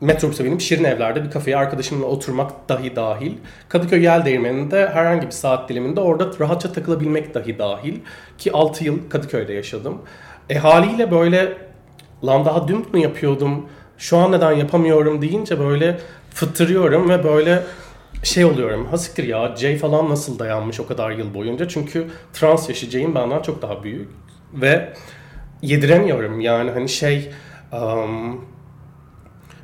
Speaker 2: metrobüse binip Şirin Evler'de bir kafeye arkadaşımla oturmak dahi dahil. Kadıköy Yel Değirmeni'nde herhangi bir saat diliminde orada rahatça takılabilmek dahi dahil. Ki 6 yıl Kadıköy'de yaşadım. E haliyle böyle lan daha dün bunu yapıyordum, şu an neden yapamıyorum deyince böyle fıttırıyorum ve böyle şey oluyorum. Ha siktir ya Jay falan nasıl dayanmış o kadar yıl boyunca. Çünkü trans yaşı Jay'in benden çok daha büyük. Ve yediremiyorum yani hani şey... Um,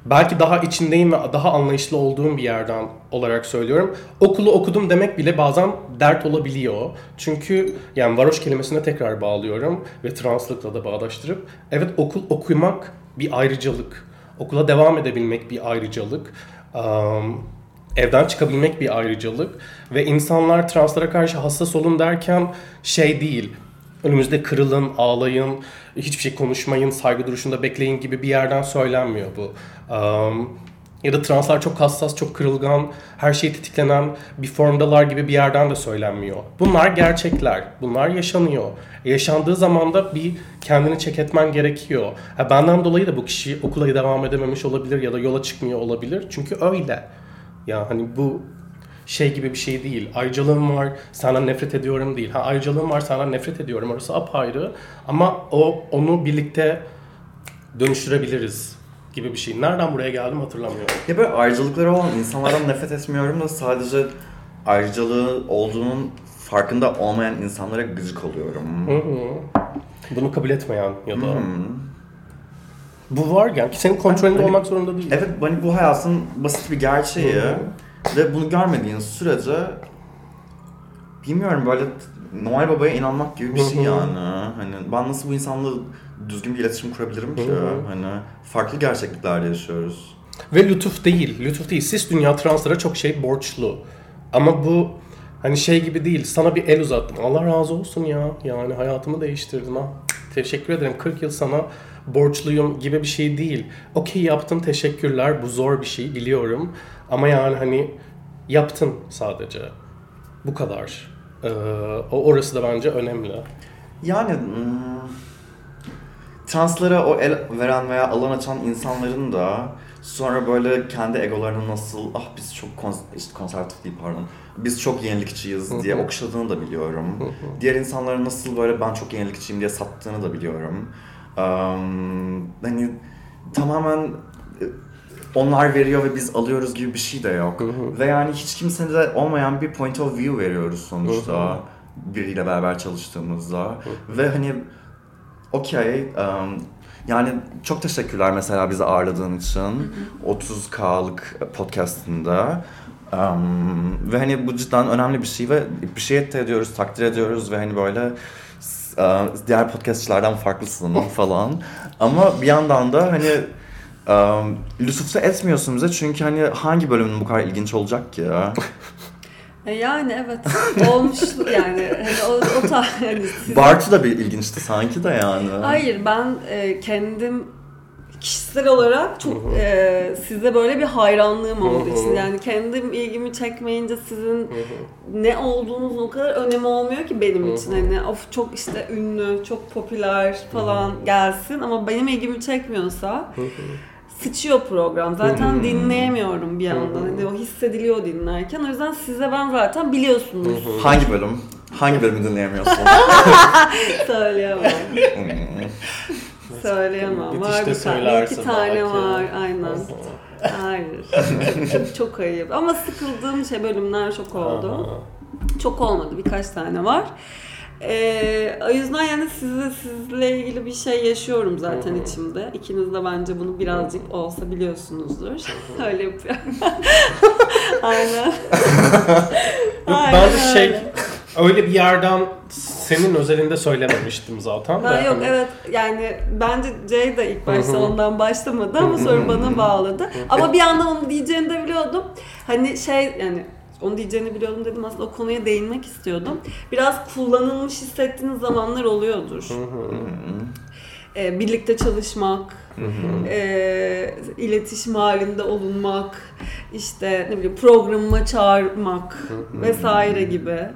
Speaker 2: belki daha içindeyim ve daha anlayışlı olduğum bir yerden olarak söylüyorum. Okulu okudum demek bile bazen dert olabiliyor. Çünkü yani varoş kelimesine tekrar bağlıyorum ve translıkla da bağdaştırıp evet okul okumak bir ayrıcalık. Okula devam edebilmek bir ayrıcalık. Um, evden çıkabilmek bir ayrıcalık ve insanlar translara karşı hassas olun derken şey değil. Önümüzde kırılın, ağlayın, hiçbir şey konuşmayın, saygı duruşunda bekleyin gibi bir yerden söylenmiyor bu. Um, ya da translar çok hassas, çok kırılgan, her şey tetiklenen bir formdalar gibi bir yerden de söylenmiyor. Bunlar gerçekler, bunlar yaşanıyor. Yaşandığı zaman da bir kendini çek etmen gerekiyor. Ha, benden dolayı da bu kişi okula devam edememiş olabilir ya da yola çıkmıyor olabilir. Çünkü öyle. Ya hani bu şey gibi bir şey değil. Ayrıcalığım var, senden nefret ediyorum değil. Ha ayrıcalığım var, senden nefret ediyorum. Orası apayrı. Ama o onu birlikte dönüştürebiliriz gibi bir şey. Nereden buraya geldim hatırlamıyorum.
Speaker 3: Ya böyle ayrıcalıkları olan insanlardan nefret etmiyorum da sadece ayrıcalığı olduğunun farkında olmayan insanlara gıcık oluyorum.
Speaker 2: Hı hı. Bunu kabul etmeyen ya da bu var yani ki senin kontrolünde
Speaker 3: Hani-
Speaker 2: olmak zorunda değil.
Speaker 3: Evet hani bu hayatın basit bir gerçeği
Speaker 2: Hı
Speaker 3: ve bunu görmediğin sürece bilmiyorum böyle Noel Baba'ya inanmak gibi bir şey yani. Hani ben nasıl bu insanla düzgün bir iletişim kurabilirim ki? Hani farklı gerçekliklerde yaşıyoruz.
Speaker 2: Ve lütuf değil, lütuf değil. Sis dünya translara çok şey borçlu. Ama bu hani şey gibi değil. Sana bir el uzattım. Allah razı olsun ya. Yani hayatımı değiştirdin ha. Teşekkür ederim. 40 yıl sana borçluyum gibi bir şey değil. Okey yaptın teşekkürler. Bu zor bir şey biliyorum. Ama yani hani yaptın sadece. Bu kadar. Ee, o orası da bence önemli.
Speaker 3: Yani hmm, translara o el veren veya alan açan insanların da sonra böyle kendi egolarını nasıl ah biz çok kons- işte konservatif değil pardon biz çok yenilikçiyiz diye okşadığını da biliyorum. Diğer insanların nasıl böyle ben çok yenilikçiyim diye sattığını da biliyorum. Um, hani tamamen e, onlar veriyor ve biz alıyoruz gibi bir şey de yok. Ve yani hiç kimsenin de olmayan bir point of view veriyoruz sonuçta biriyle beraber çalıştığımızda. Ve hani okey um, yani çok teşekkürler mesela bizi ağırladığın için 30K'lık podcastında. Um, ve hani bu cidden önemli bir şey ve bir şey ediyoruz, takdir ediyoruz ve hani böyle e, diğer podcastçilerden farklısın falan. Ama bir yandan da hani um, lütufta etmiyorsun bize çünkü hani hangi bölümün bu kadar ilginç olacak ki?
Speaker 1: E Yani evet olmuş yani. Hani o, o ta, hani sizin-
Speaker 3: Bartu da bir ilginçti sanki de yani.
Speaker 1: Hayır ben e, kendim kişisel olarak çok e, size böyle bir hayranlığım olduğu için yani kendim ilgimi çekmeyince sizin ne olduğunuz o kadar önemi olmuyor ki benim için. Hani of çok işte ünlü, çok popüler falan gelsin ama benim ilgimi çekmiyorsa sıçıyor program. Zaten dinleyemiyorum bir yandan. Hani o hissediliyor dinlerken. O yüzden size ben zaten biliyorsunuz.
Speaker 3: Hangi bölüm? Hangi bölümü dinleyemiyorsun?
Speaker 1: Söyleyemem.
Speaker 3: Hmm.
Speaker 1: Söyleyemem. Var bir tane, iki tane
Speaker 2: belki.
Speaker 1: var. Aynen. Hayır. çok ayıp. Ama sıkıldığım şey bölümler çok oldu. Çok olmadı. Birkaç tane var. Ee, o yüzden yani size sizle ilgili bir şey yaşıyorum zaten içimde. İkiniz de bence bunu birazcık olsa biliyorsunuzdur. Öyle yapıyorum. Aynen.
Speaker 2: Yok
Speaker 1: Aynen
Speaker 2: ben de şey
Speaker 1: öyle.
Speaker 2: öyle bir yerden senin özelinde söylememiştim zaten. De
Speaker 1: yok
Speaker 2: hani-
Speaker 1: evet yani bence Jay da ilk başta ondan başlamadı ama sonra bana bağladı. Ama bir yandan onu diyeceğini de biliyordum. Hani şey yani onu diyeceğini biliyordum dedim aslında o konuya değinmek istiyordum. Biraz kullanılmış hissettiğiniz zamanlar oluyordur. Ee, birlikte çalışmak, e, iletişim halinde olunmak, işte ne bileyim programıma çağırmak vesaire gibi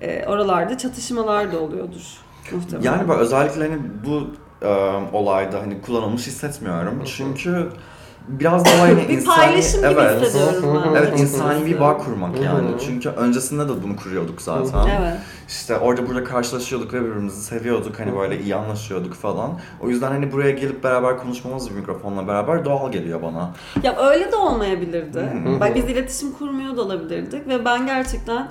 Speaker 1: e, oralarda çatışmalar da oluyordur muhtemelen.
Speaker 3: Yani ben özellikle hani bu e, olayda hani kullanılmış hissetmiyorum. Çünkü biraz daha hani
Speaker 1: bir
Speaker 3: insani...
Speaker 1: paylaşım gibi
Speaker 3: evet.
Speaker 1: hissediyorum ben.
Speaker 3: Evet insani bir bağ kurmak yani. Çünkü öncesinde de bunu kuruyorduk zaten.
Speaker 1: Evet.
Speaker 3: İşte orada burada karşılaşıyorduk ve birbirimizi seviyorduk. Hani böyle iyi anlaşıyorduk falan. O yüzden hani buraya gelip beraber konuşmamız bir mikrofonla beraber doğal geliyor bana.
Speaker 1: Ya öyle de olmayabilirdi. Bak biz iletişim kurmuyor da olabilirdik ve ben gerçekten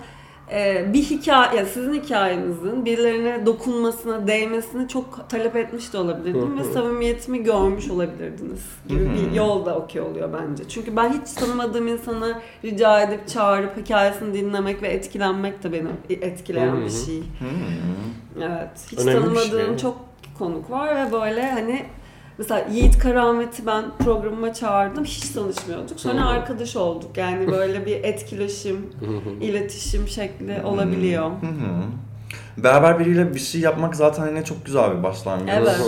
Speaker 1: bir hikaye, sizin hikayenizin birilerine dokunmasına, değmesini çok talep etmiş de olabilirdim ve samimiyetimi görmüş olabilirdiniz gibi bir yol da okey oluyor bence. Çünkü ben hiç tanımadığım insanı rica edip çağırıp hikayesini dinlemek ve etkilenmek de beni etkileyen bir şey. Evet. Hiç
Speaker 2: Önemli bir
Speaker 1: tanımadığım
Speaker 2: şey.
Speaker 1: çok konuk var ve böyle hani mesela Yiğit Karamet'i ben programıma çağırdım. Hiç tanışmıyorduk. Sonra arkadaş olduk. Yani böyle bir etkileşim, iletişim şekli olabiliyor.
Speaker 3: Hı hı. Beraber biriyle bir şey yapmak zaten yine çok güzel bir başlangıç.
Speaker 1: Evet.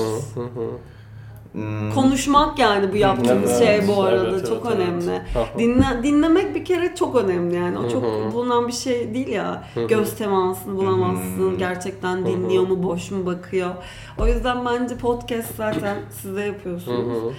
Speaker 3: Hmm,
Speaker 1: Konuşmak yani bu yaptığımız
Speaker 2: Evet,
Speaker 1: şey bu arada
Speaker 2: evet,
Speaker 1: çok
Speaker 2: evet,
Speaker 1: önemli.
Speaker 2: evet.
Speaker 1: Dinle, dinlemek bir kere çok önemli yani. O çok bulunan bir şey değil ya. Göz temasını bulamazsın.
Speaker 3: Hı.
Speaker 1: Gerçekten dinliyor mu, boş mu bakıyor. O yüzden bence podcast zaten siz de
Speaker 2: Hı
Speaker 1: yapıyorsunuz.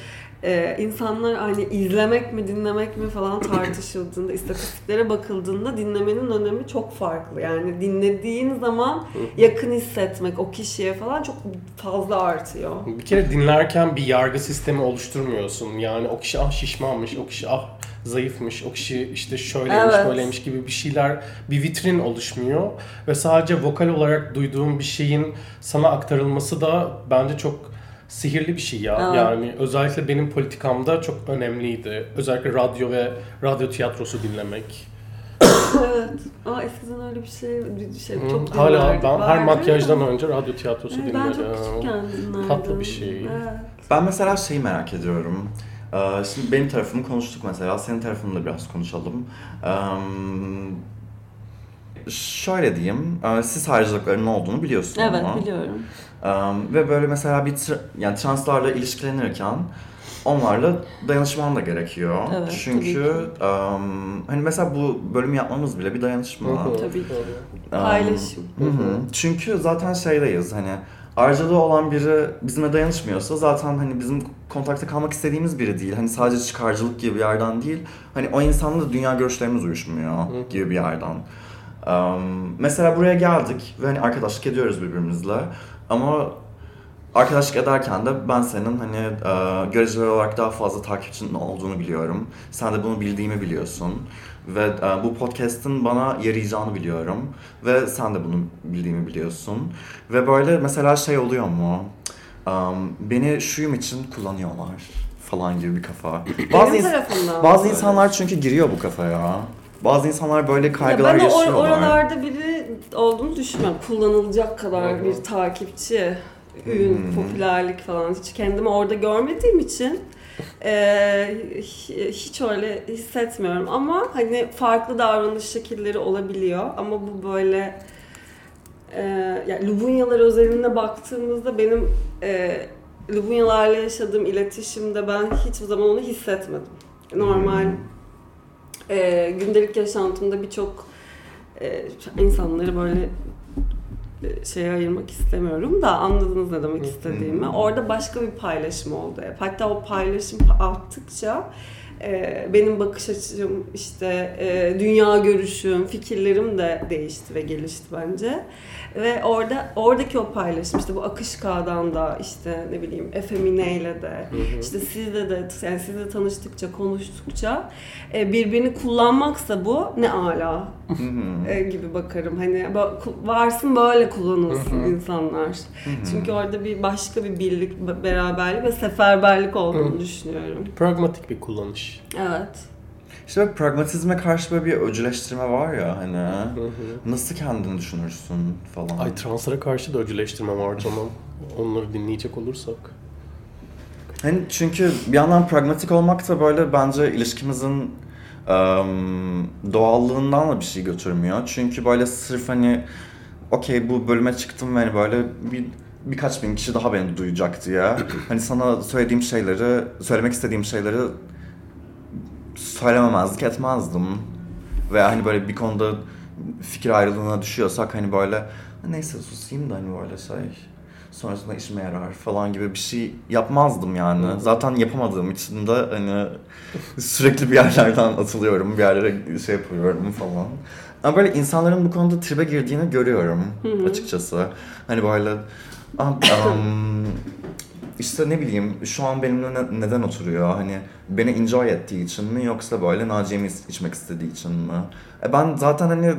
Speaker 1: Ee, insanlar hani izlemek mi dinlemek mi falan tartışıldığında istatistiklere bakıldığında dinlemenin önemi çok farklı. Yani dinlediğin zaman yakın hissetmek o kişiye falan çok fazla artıyor.
Speaker 2: Bir kere dinlerken bir yargı sistemi oluşturmuyorsun. Yani o kişi ah şişmanmış, o kişi ah zayıfmış, o kişi işte şöyleymiş,
Speaker 1: Evet.
Speaker 2: böyleymiş gibi bir şeyler, bir vitrin oluşmuyor. Ve sadece vokal olarak duyduğum bir şeyin sana aktarılması da bence çok sihirli bir şey ya.
Speaker 1: Evet.
Speaker 2: Yani özellikle benim politikamda çok önemliydi. Özellikle radyo ve radyo tiyatrosu dinlemek.
Speaker 1: evet. Aa eskiden öyle bir şey, bir şey
Speaker 2: Hı,
Speaker 1: çok
Speaker 2: Hala ben her
Speaker 1: vardı
Speaker 2: makyajdan
Speaker 1: ama-
Speaker 2: önce radyo tiyatrosu
Speaker 1: Evet,
Speaker 2: dinlerim.
Speaker 1: Ben çok küçükken dinlerdim.
Speaker 2: Tatlı bir şey.
Speaker 1: Evet.
Speaker 3: Ben mesela şeyi merak ediyorum. Ee, Şimdi benim tarafımı konuştuk mesela, senin tarafını da biraz konuşalım. Ee, Şöyle diyeyim, e, siz harcılıkların ne olduğunu biliyorsun
Speaker 1: Evet
Speaker 3: ama.
Speaker 1: biliyorum.
Speaker 3: Ee, Ve böyle mesela bir tr- yani translarla ilişkilenirken onlarla dayanışman da gerekiyor.
Speaker 1: Evet,
Speaker 3: Çünkü em, hani mesela bu bölümü yapmamız bile bir dayanışma.
Speaker 2: Hı hı.
Speaker 1: Tabii ki.
Speaker 3: Em,
Speaker 1: Paylaşım.
Speaker 3: Hı hı. Çünkü zaten şeydeyiz hani arcalığı olan biri bizimle dayanışmıyorsa zaten hani bizim kontakta kalmak istediğimiz biri değil. Hani sadece çıkarcılık gibi bir yerden değil. Hani o insanla da dünya görüşlerimiz uyuşmuyor
Speaker 2: hı.
Speaker 3: gibi bir yerden. Em, mesela buraya geldik ve hani arkadaşlık ediyoruz birbirimizle. Ama arkadaşlık ederken de ben senin hani e, göreceli olarak daha fazla takipçinin olduğunu biliyorum. Sen de bunu bildiğimi biliyorsun. Ve e, bu podcast'ın bana yarayacağını biliyorum. Ve sen de bunu bildiğimi biliyorsun. Ve böyle mesela şey oluyor mu? Em, beni şuyum için kullanıyorlar falan gibi bir kafa. Bazı, ins- bazı insanlar çünkü giriyor bu kafaya. Bazı insanlar böyle
Speaker 1: Ya
Speaker 3: kaygılar
Speaker 1: ben o or-
Speaker 3: yaşıyorlar.
Speaker 1: oralarda biri olduğunu düşünmüyorum. Kullanılacak kadar
Speaker 2: Hı hı.
Speaker 1: bir takipçi, ün,
Speaker 3: Hmm.
Speaker 1: popülerlik falan hiç kendimi orada görmediğim için e, hi- hiç öyle hissetmiyorum. Ama hani farklı davranış şekilleri olabiliyor. Ama bu böyle e, yani Lubunyalar özelinde baktığımızda benim e, Lubunyalarla yaşadığım iletişimde ben hiçbir zaman onu hissetmedim. Normal
Speaker 3: Hmm.
Speaker 1: E, gündelik yaşantımda birçok e, insanları böyle e, şeye ayırmak istemiyorum da anladınız ne demek istediğimi. Orada başka bir paylaşım oldu hep. Hatta o paylaşım arttıkça e, benim bakış açım, işte e, dünya görüşüm, fikirlerim de değişti ve gelişti bence. Ve orada oradaki o paylaşım işte bu Akışka'dan da işte ne bileyim Efemine ile de işte sizle de yani sizle tanıştıkça konuştukça e, birbirini kullanmaksa bu ne ala
Speaker 3: Hı hı.
Speaker 1: Gibi bakarım. Hani varsın böyle kullanılsın insanlar. Çünkü orada bir başka bir birlik, be- beraberlik ve seferberlik olduğunu düşünüyorum.
Speaker 2: Pragmatik bir kullanış.
Speaker 1: Evet.
Speaker 3: İşte böyle pragmatizme karşı böyle bir öcüleştirme var ya hani.
Speaker 2: Hı hı.
Speaker 3: Nasıl kendini düşünürsün falan.
Speaker 2: Ay translara karşı da öcüleştirme var tamam. Onları dinleyecek olursak.
Speaker 3: Hani çünkü bir yandan pragmatik olmak da böyle bence ilişkimizin doğallığından da bir şey götürmüyor. Çünkü böyle sırf hani okey bu bölüme çıktım ve hani böyle bir birkaç bin kişi daha beni duyacak diye. Hani sana söylediğim şeyleri, söylemek istediğim şeyleri söylememezlik etmezdim. Veya hani böyle bir konuda fikir ayrılığına düşüyorsak hani böyle neyse susayım da hani böyle şey sonrasında işime yarar falan gibi bir şey yapmazdım yani. Zaten yapamadığım için de hani sürekli bir yerlerden atılıyorum, bir yerlere şey yapıyorum falan. Ama böyle insanların bu konuda tribe girdiğini görüyorum açıkçası. Hani böyle "Am- am, işte ne bileyim şu an benimle ne- neden oturuyor? Hani beni enjoy ettiği için mi yoksa böyle Naciye'mi iç- içmek istediği için mi? E ben zaten hani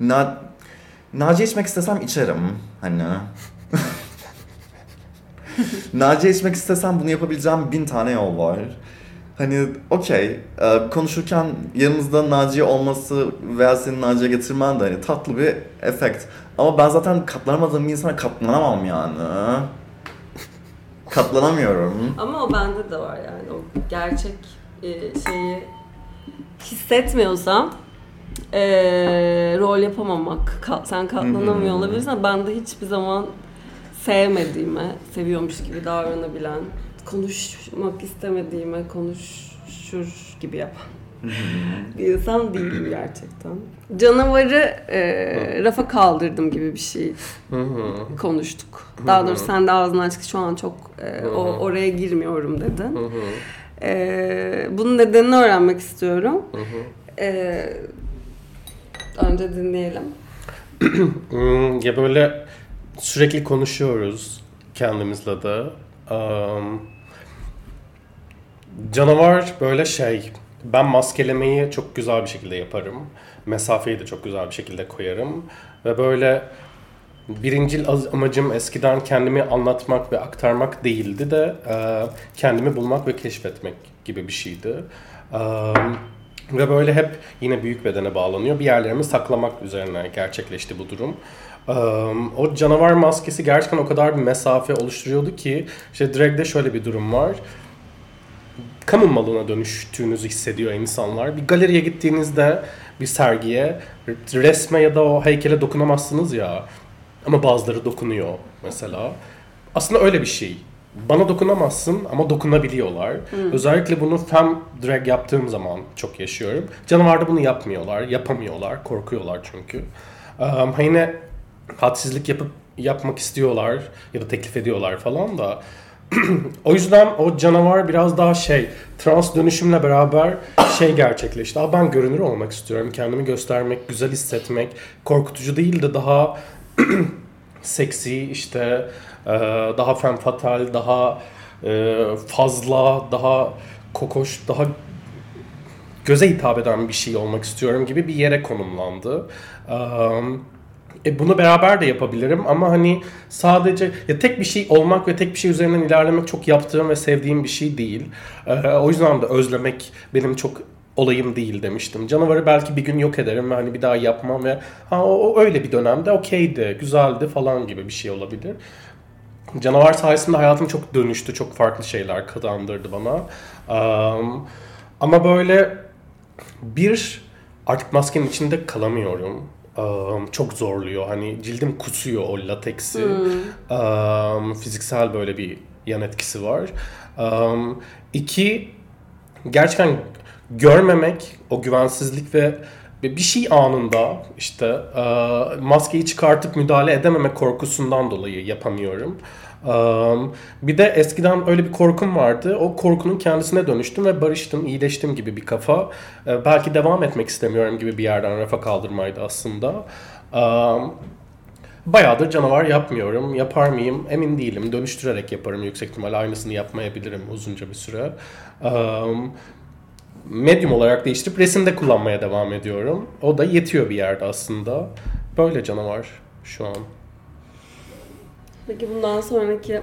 Speaker 3: na, Naciye içmek istesem içerim hani. Naciye içmek istesem bunu yapabileceğim bin tane yol var. Hani okey e, konuşurken yanımızda Naciye olması veya senin Naciye getirmen de hani tatlı bir efekt. Ama ben zaten katlanamadığım bir insana katlanamam yani. Katlanamıyorum.
Speaker 1: Ama o bende de var yani o gerçek e, şeyi hissetmiyorsam e, rol yapamamak. Ka- sen katlanamıyor olabilirsin ama ben de hiçbir zaman sevmediğime, seviyormuş gibi davranabilen, konuşmak istemediğime konuşur gibi yapan bir insan değilim gerçekten. Canavarı e, rafa kaldırdım gibi bir şey konuştuk. Daha doğrusu sen de ağzından açık şu an çok e, o, oraya girmiyorum dedin. E, bunun nedenini öğrenmek istiyorum. E, önce dinleyelim.
Speaker 2: Hmm, ya böyle sürekli konuşuyoruz kendimizle de. Um, canavar böyle şey. Ben maskelemeyi çok güzel bir şekilde yaparım. Mesafeyi de çok güzel bir şekilde koyarım. Ve böyle birincil amacım eskiden kendimi anlatmak ve aktarmak değildi de e, kendimi bulmak ve keşfetmek gibi bir şeydi. Um, ve böyle hep yine büyük bedene bağlanıyor. Bir yerlerimi saklamak üzerine gerçekleşti bu durum. O canavar maskesi gerçekten o kadar bir mesafe oluşturuyordu ki işte drag'de şöyle bir durum var. Kamu malına dönüştüğünüzü hissediyor insanlar. Bir galeriye gittiğinizde bir sergiye resme ya da o heykele dokunamazsınız ya. Ama bazıları dokunuyor mesela. Aslında öyle bir şey. Bana dokunamazsın ama dokunabiliyorlar. Özellikle bunu fem drag yaptığım zaman çok yaşıyorum. Canavarda bunu yapmıyorlar, yapamıyorlar, korkuyorlar çünkü. Um, yine hadsizlik yapıp yapmak istiyorlar ya da teklif ediyorlar falan da. o yüzden o canavar biraz daha şey trans dönüşümle beraber şey gerçekleşti. Aa, ben görünür olmak istiyorum. Kendimi göstermek, güzel hissetmek, korkutucu değil de daha seksi işte e, daha femme fatale, daha e, fazla, daha kokoş, daha göze hitap eden bir şey olmak istiyorum gibi bir yere konumlandı. Um, e bunu beraber de yapabilirim ama hani sadece ya tek bir şey olmak ve tek bir şey üzerinden ilerlemek çok yaptığım ve sevdiğim bir şey değil. Ee, o yüzden de özlemek benim çok olayım değil demiştim. Canavarı belki bir gün yok ederim ve hani bir daha yapmam ve ha o, o öyle bir dönemde okeydi, güzeldi falan gibi bir şey olabilir. Canavar sayesinde hayatım çok dönüştü, çok farklı şeyler kazandırdı bana. Um, ama böyle bir artık maskenin içinde kalamıyorum. Um, çok zorluyor. Hani cildim kusuyor o lateksi. Um, fiziksel böyle bir yan etkisi var. Um, iki, gerçekten görmemek, o güvensizlik ve bir şey anında işte maskeyi çıkartıp müdahale edememek korkusundan dolayı yapamıyorum. Um, bir de eskiden öyle bir korkum vardı. O korkunun kendisine dönüştüm ve barıştım, iyileştim gibi bir kafa. Ee, belki devam etmek istemiyorum gibi bir yerden rafa kaldırmaydı aslında. Um, bayağıdır canavar yapmıyorum. Yapar mıyım? Emin değilim. Dönüştürerek yaparım. Yüksek ihtimal aynısını yapmayabilirim uzunca bir süre. Um, medium olarak değiştirip resimde kullanmaya devam ediyorum. O da yetiyor bir yerde aslında. Böyle canavar şu an.
Speaker 1: Peki bundan sonraki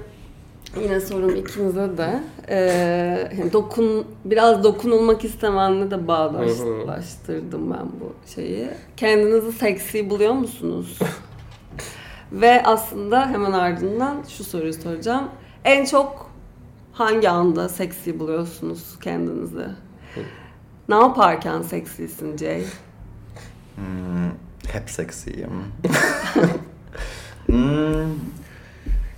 Speaker 1: yine sorum ikinize de ee, hani dokun biraz dokunulmak istemenle de bağdaştırdım ben bu şeyi. Kendinizi seksi buluyor musunuz? Ve aslında hemen ardından şu soruyu soracağım. En çok hangi anda seksi buluyorsunuz kendinizi? Ne yaparken seksisin Jay?
Speaker 3: Hmm, hep seksiyim. hmm,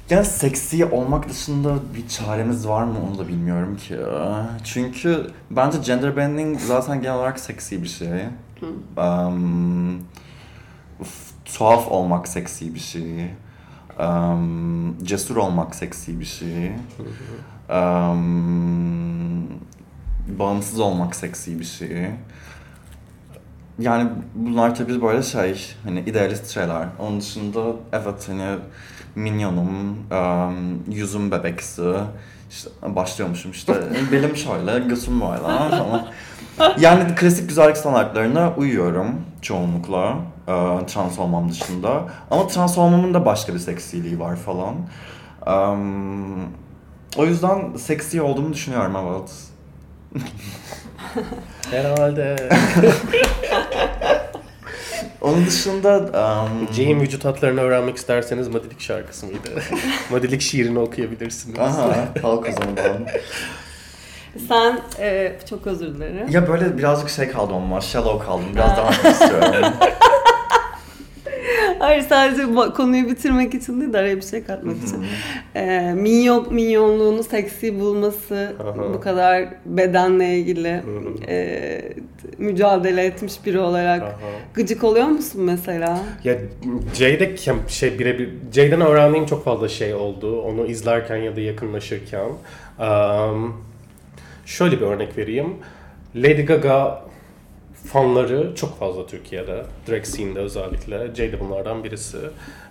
Speaker 3: yani seksi olmak dışında bir çaremiz var mı onu da bilmiyorum ki. Çünkü bence gender bending zaten genel olarak seksi bir şey. Um, tuhaf olmak seksi bir şey. Um, cesur olmak seksi bir şey. Um, bağımsız olmak seksi bir şey. Yani bunlar tabii böyle şey, hani idealist şeyler. Onun dışında evet hani minyonum, um, yüzüm bebeksi, işte başlıyormuşum işte belim şöyle, göğsüm böyle falan. Yani klasik güzellik standartlarına uyuyorum çoğunlukla e, trans olmam dışında. Ama trans olmamın da başka bir seksiliği var falan. Um, o yüzden seksi olduğumu düşünüyorum evet.
Speaker 2: Herhalde.
Speaker 3: Onun dışında um,
Speaker 2: Jay'in vücut hatlarını öğrenmek isterseniz Madilik şarkısı mıydı? Madilik şiirini okuyabilirsiniz.
Speaker 3: aha halk o zaman.
Speaker 1: Sen e, çok özür dilerim.
Speaker 3: Ya böyle birazcık şey kaldım ama shallow kaldım. Biraz etmek istiyorum.
Speaker 1: Hayır sadece konuyu bitirmek için değil de araya bir şey katmak için. E, minyon, minyonluğunu seksi bulması
Speaker 2: Aha.
Speaker 1: bu kadar bedenle ilgili e, mücadele etmiş biri olarak
Speaker 2: Aha.
Speaker 1: gıcık oluyor musun mesela?
Speaker 2: Ya Jay'de şey birebir Jay'den öğrendiğim çok fazla şey oldu. Onu izlerken ya da yakınlaşırken. Um, şöyle bir örnek vereyim. Lady Gaga fanları çok fazla Türkiye'de. Drag scene'de özellikle. Jay de bunlardan birisi.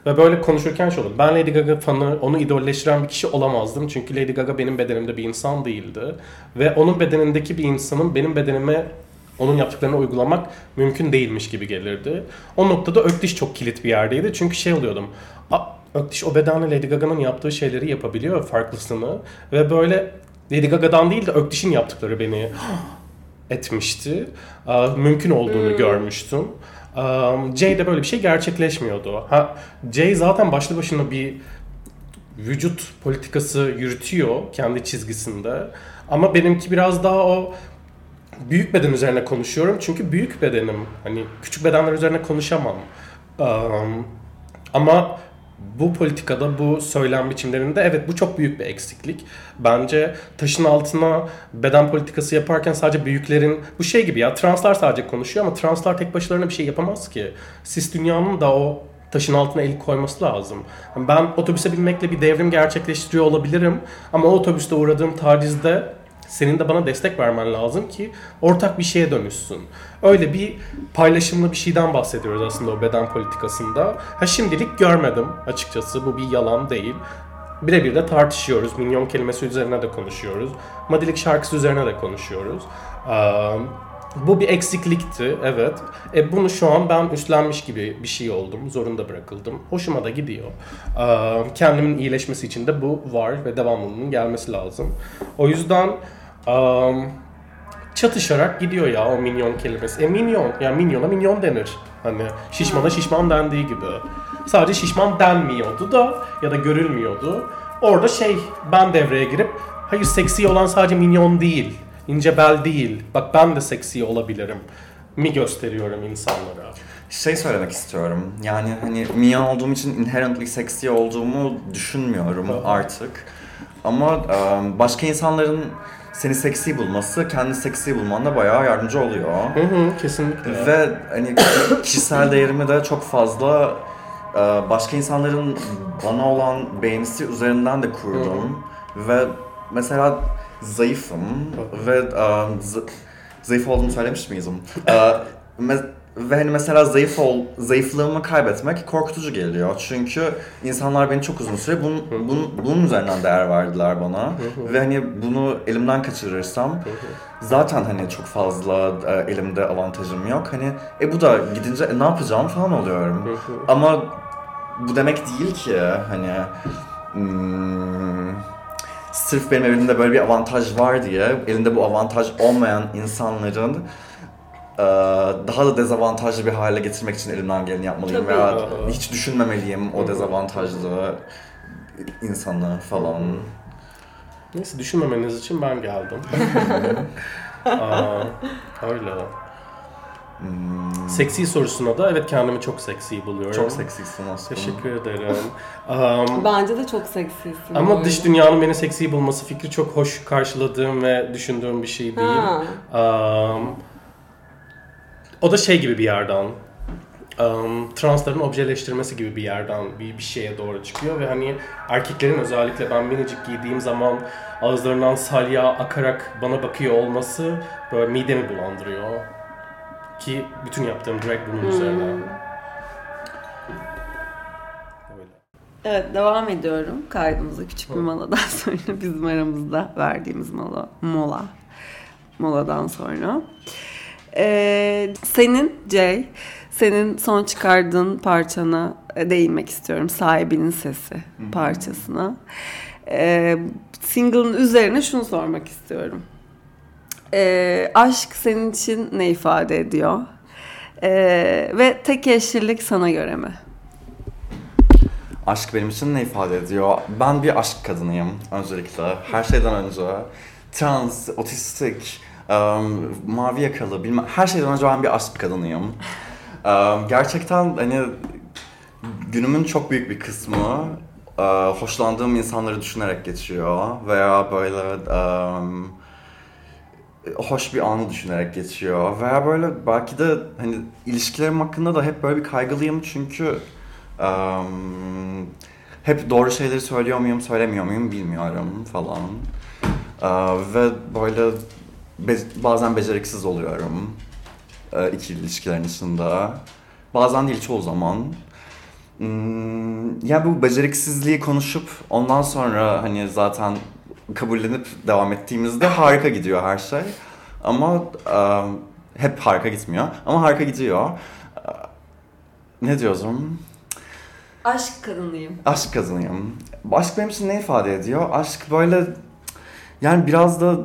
Speaker 2: Ve böyle konuşurken şey oldu. Ben Lady Gaga fanı, onu idolleştiren bir kişi olamazdım. Çünkü Lady Gaga benim bedenimde bir insan değildi. Ve onun bedenindeki bir insanın benim bedenime onun yaptıklarını uygulamak mümkün değilmiş gibi gelirdi. O noktada Öktiş çok kilit bir yerdeydi. Çünkü şey oluyordum. "Aa, Öktiş o bedenle Lady Gaga'nın yaptığı şeyleri yapabiliyor farklısını. Ve böyle Lady Gaga'dan değil de Öktiş'in yaptıkları beni etmişti. Mümkün olduğunu görmüştüm. Aa, Jay'de böyle bir şey gerçekleşmiyordu. Ha, Jay zaten başlı başına bir vücut politikası yürütüyor kendi çizgisinde. Ama benimki biraz daha o büyük beden üzerine konuşuyorum. Çünkü büyük bedenim. Hani küçük bedenler üzerine konuşamam. Ama bu politikada, bu söylem biçimlerinde evet bu çok büyük bir eksiklik. Bence taşın altına beden politikası yaparken sadece büyüklerin bu şey gibi ya translar sadece konuşuyor ama translar tek başlarına bir şey yapamaz ki. Sis dünyanın da o taşın altına el koyması lazım. Ben otobüse binmekle bir devrim gerçekleştiriyor olabilirim ama o otobüste uğradığım tacizde senin de bana destek vermen lazım ki ortak bir şeye dönüşsün. Öyle bir paylaşımlı bir şeyden bahsediyoruz aslında o beden politikasında. Ha şimdilik görmedim açıkçası bu bir yalan değil. Birebir de tartışıyoruz. Minyon kelimesi üzerine de konuşuyoruz. Madilik şarkısı üzerine de konuşuyoruz. Ee, bu bir eksiklikti evet. E bunu şu an ben üstlenmiş gibi bir şey oldum. Zorunda bırakıldım. Hoşuma da gidiyor. Ee, kendimin iyileşmesi için de bu var ve devamlılığının gelmesi lazım. O yüzden um, çatışarak gidiyor ya o minyon kelimesi. E minyon, yani minyona minyon denir. Hani şişmana şişman dendiği gibi. Sadece şişman denmiyordu da ya da görülmüyordu. Orada şey ben devreye girip hayır seksi olan sadece minyon değil. İnce bel değil. Bak ben de seksi olabilirim. Mi gösteriyorum insanlara.
Speaker 3: Şey söylemek istiyorum. Yani hani minyon olduğum için inherently seksi olduğumu düşünmüyorum
Speaker 2: Aha.
Speaker 3: artık. Ama başka insanların seni seksi bulması, kendi seksi bulmanda bayağı yardımcı oluyor.
Speaker 2: Hı hı kesinlikle.
Speaker 3: Ve hani kişisel değerimi de çok fazla başka insanların bana olan beğenisi üzerinden de kurdum. Ve mesela zayıfım ve e, z- zayıf olduğumu söylemiş miydim? E, me- ve hani mesela zayıf ol, zayıflığımı kaybetmek korkutucu geliyor. Çünkü insanlar beni çok uzun süre bunun, bunun, bunun üzerinden değer verdiler bana. Ve hani bunu elimden kaçırırsam zaten hani çok fazla e, elimde avantajım yok. Hani e bu da gidince e, ne yapacağım falan oluyorum. Ama bu demek değil ki hani hmm, sırf benim elimde böyle bir avantaj var diye elinde bu avantaj olmayan insanların daha da dezavantajlı bir hale getirmek için elimden geleni yapmalıyım
Speaker 1: Tabii.
Speaker 3: veya hiç düşünmemeliyim o dezavantajlı insanı falan.
Speaker 2: Neyse düşünmemeniz için ben geldim. Aa, öyle.
Speaker 3: Hmm,
Speaker 2: Seksi sorusuna da evet kendimi çok seksi buluyorum.
Speaker 3: çok seksisin aslında.
Speaker 2: Teşekkür ederim. Am,
Speaker 1: Bence de çok seksisin.
Speaker 2: ama dış dünyanın beni seksi bulması fikri çok hoş karşıladığım ve düşündüğüm bir şey değil.
Speaker 1: Ha.
Speaker 2: Am, o da şey gibi bir yerden. am, transların objeleştirmesi gibi bir yerden bir, bir şeye doğru çıkıyor ve hani erkeklerin özellikle ben minicik giydiğim zaman ağızlarından salya akarak bana bakıyor olması böyle midemi bulandırıyor. Ki bütün yaptığım drag bunun üzerine. Öyle.
Speaker 1: Evet devam ediyorum kaydımıza küçük bir moladan sonra bizim aramızda verdiğimiz mola. Mola. Moladan sonra. Ee, senin Jay, senin son çıkardığın parçana e, değinmek istiyorum. Sahibinin Sesi parçasına. Ee, single'ın üzerine şunu sormak istiyorum. Ee, aşk senin için ne ifade ediyor? Ee, ve tek eşlilik sana göre mi?
Speaker 3: Aşk benim için ne ifade ediyor? Ben bir aşk kadınıyım öncelikle. Her şeyden önce. Trans, otistik, um, mavi yakalı, bilmem. Her şeyden önce ben bir aşk kadınıyım. Um, gerçekten hani günümün çok büyük bir kısmı uh, hoşlandığım insanları düşünerek geçiyor. Veya böyle um, hoş bir anı düşünerek geçiyor. Veya böyle belki de hani ilişkilerim hakkında da hep böyle bir kaygılıyım çünkü um, hep doğru şeyleri söylüyor muyum, söylemiyor muyum bilmiyorum falan. Uh, ve böyle be- bazen beceriksiz oluyorum uh, iki ilişkilerin içinde. Bazen değil çoğu zaman. Hmm, ya bu beceriksizliği konuşup ondan sonra hani zaten kabullenip devam ettiğimizde harika gidiyor her şey. Ama e, hep harika gitmiyor. Ama harika gidiyor. Ne diyorsun?
Speaker 1: Aşk kadınıyım.
Speaker 3: Aşk kazanayım. Aşk benim için ne ifade ediyor? Aşk böyle yani biraz da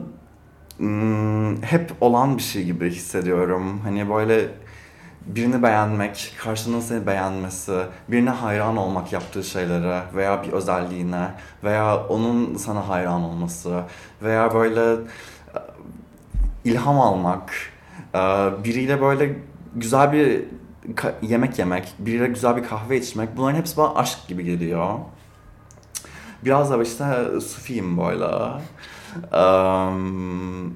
Speaker 3: hmm, hep olan bir şey gibi hissediyorum. Hani böyle birini beğenmek, karşının seni beğenmesi, birine hayran olmak yaptığı şeylere veya bir özelliğine veya onun sana hayran olması veya böyle e, ilham almak, e, biriyle böyle güzel bir yemek yemek, biriyle güzel bir kahve içmek bunların hepsi bana aşk gibi geliyor. Biraz da işte sufiyim böyle. Eee,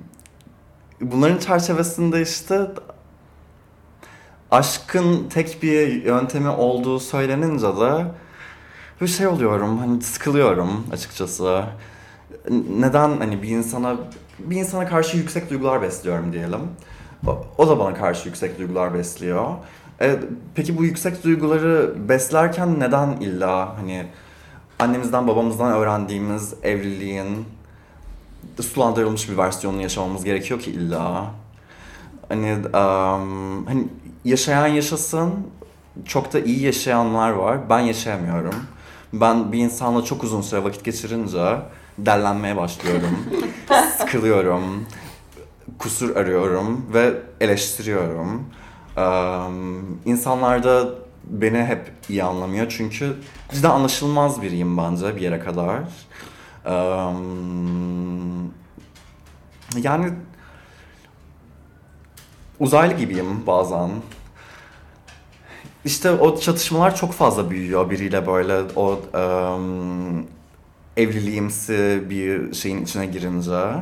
Speaker 3: Bunların çerçevesinde işte aşkın tek bir yöntemi olduğu söylenince de bir şey oluyorum hani sıkılıyorum açıkçası. Neden hani bir insana bir insana karşı yüksek duygular besliyorum diyelim. O, da bana karşı yüksek duygular besliyor. E, peki bu yüksek duyguları beslerken neden illa hani annemizden babamızdan öğrendiğimiz evliliğin sulandırılmış bir versiyonunu yaşamamız gerekiyor ki illa. Hani um, hani yaşayan yaşasın. Çok da iyi yaşayanlar var. Ben yaşayamıyorum. Ben bir insanla çok uzun süre vakit geçirince dellenmeye başlıyorum. Sıkılıyorum. Kusur arıyorum ve eleştiriyorum. Um, insanlar da beni hep iyi anlamıyor çünkü cidden anlaşılmaz biriyim bence bir yere kadar. Yani uzaylı gibiyim bazen. İşte o çatışmalar çok fazla büyüyor biriyle böyle o um, evliliğimsi bir şeyin içine girince.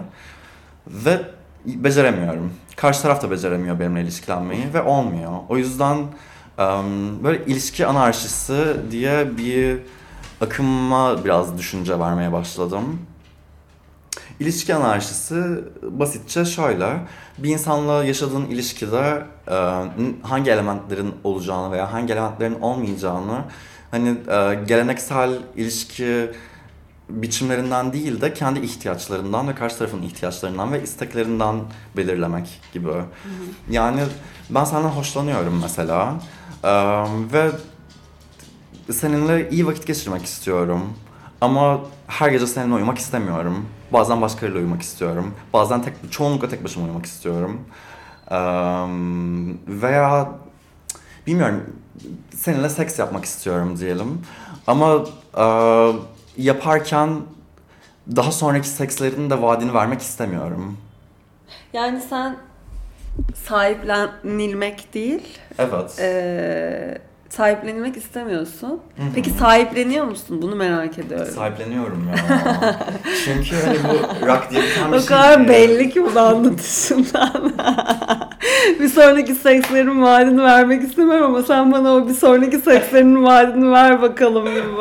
Speaker 3: Ve beceremiyorum. Karşı taraf da beceremiyor benimle ilişkilenmeyi ve olmuyor. O yüzden um, böyle ilişki anarşisi diye bir akıma biraz düşünce vermeye başladım. İlişki anarşisi basitçe şöyle. Bir insanla yaşadığın ilişkide e, hangi elementlerin olacağını veya hangi elementlerin olmayacağını hani e, geleneksel ilişki biçimlerinden değil de kendi ihtiyaçlarından ve karşı tarafın ihtiyaçlarından ve isteklerinden belirlemek gibi. Hı hı. Yani ben senden hoşlanıyorum mesela e, ve seninle iyi vakit geçirmek istiyorum. Ama her gece seninle uyumak istemiyorum. Bazen başkalarıyla uyumak istiyorum. Bazen tek, çoğunlukla tek başıma uyumak istiyorum. Ee, veya bilmiyorum seninle seks yapmak istiyorum diyelim. Ama e, yaparken daha sonraki sekslerin de vaadini vermek istemiyorum.
Speaker 1: Yani sen sahiplenilmek değil.
Speaker 3: Evet.
Speaker 1: E, sahiplenilmek istemiyorsun. Hı-hı. Peki sahipleniyor musun? Bunu merak ediyorum.
Speaker 3: Sahipleniyorum ya. Çünkü hani bu rock diye bir tane
Speaker 1: O
Speaker 3: şey
Speaker 1: kadar
Speaker 3: değil.
Speaker 1: belli ki bunu anlatışından. bir sonraki sekslerin vaadini vermek istemem ama sen bana o bir sonraki sekslerin vaadini ver bakalım gibi.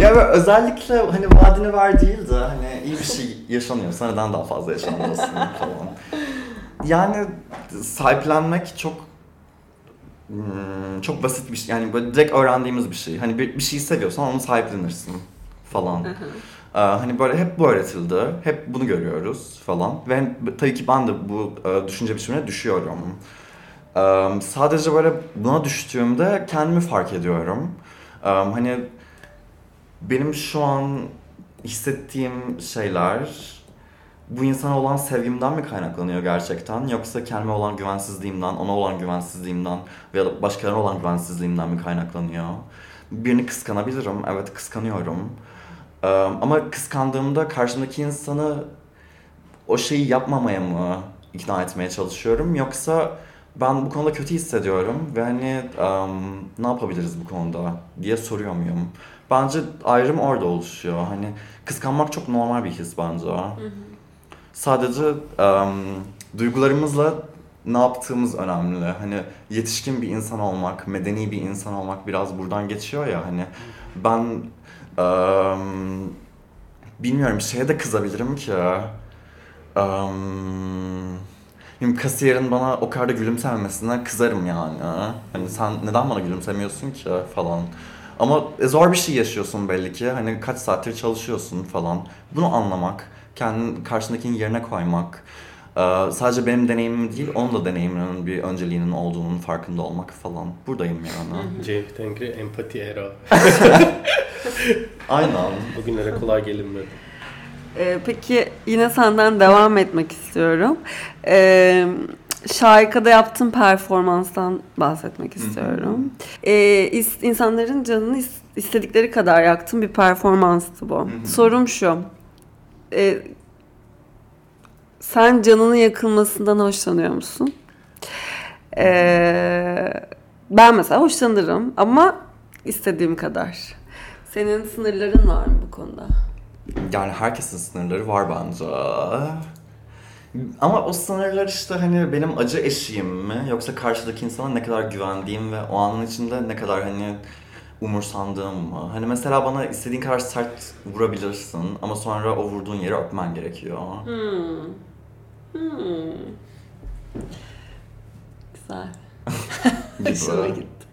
Speaker 3: ya özellikle hani vaadini ver değil de hani iyi bir şey yaşanıyorsa neden daha fazla yaşanmasın falan. Yani sahiplenmek çok Hmm, çok basit bir şey. Yani böyle direkt öğrendiğimiz bir şey. Hani bir, bir şeyi seviyorsan onu sahiplenirsin falan. ee, hani böyle hep bu öğretildi. Hep bunu görüyoruz falan. Ve tabii ki ben de bu e, düşünce biçimine düşüyorum. Ee, sadece böyle buna düştüğümde kendimi fark ediyorum. Ee, hani benim şu an hissettiğim şeyler bu insana olan sevgimden mi kaynaklanıyor gerçekten yoksa kendime olan güvensizliğimden, ona olan güvensizliğimden veya başkalarına olan güvensizliğimden mi kaynaklanıyor? Birini kıskanabilirim, evet kıskanıyorum. Ee, ama kıskandığımda karşımdaki insanı o şeyi yapmamaya mı ikna etmeye çalışıyorum yoksa ben bu konuda kötü hissediyorum ve hani um, ne yapabiliriz bu konuda diye soruyor muyum? Bence ayrım orada oluşuyor. Hani kıskanmak çok normal bir his bence. Sadece um, duygularımızla ne yaptığımız önemli. Hani yetişkin bir insan olmak, medeni bir insan olmak biraz buradan geçiyor ya hani ben um, bilmiyorum şeye de kızabilirim ki um, Şimdi kasiyerin bana o kadar da gülümsememesine kızarım yani. Hani sen neden bana gülümsemiyorsun ki falan. Ama e, zor bir şey yaşıyorsun belli ki. Hani kaç saattir çalışıyorsun falan. Bunu anlamak, kendin karşındakinin yerine koymak. e, sadece benim deneyimim değil, onun da deneyiminin bir önceliğinin olduğunun farkında olmak falan. Buradayım yani.
Speaker 2: Cenk Tengri empati era.
Speaker 3: Aynen.
Speaker 2: Bugünlere kolay gelinmedi.
Speaker 1: Ee, peki yine senden devam etmek istiyorum. Ee, Şarkıda yaptığın performanstan bahsetmek istiyorum. Ee, is- insanların canını is- istedikleri kadar yaktığın bir performanstı bu. Sorum şu. Ee, sen canının yakılmasından hoşlanıyor musun? Ee, ben mesela hoşlanırım ama istediğim kadar. Senin sınırların var mı bu konuda?
Speaker 3: Yani herkesin sınırları var bence. Ama o sınırlar işte hani benim acı eşiğim mi yoksa karşıdaki insana ne kadar güvendiğim ve o anın içinde ne kadar hani umursandığım mı? Hani mesela bana istediğin kadar sert vurabilirsin ama sonra o vurduğun yeri öpmen gerekiyor.
Speaker 1: Hmm. Hmm. Güzel. Hoşuma gitti.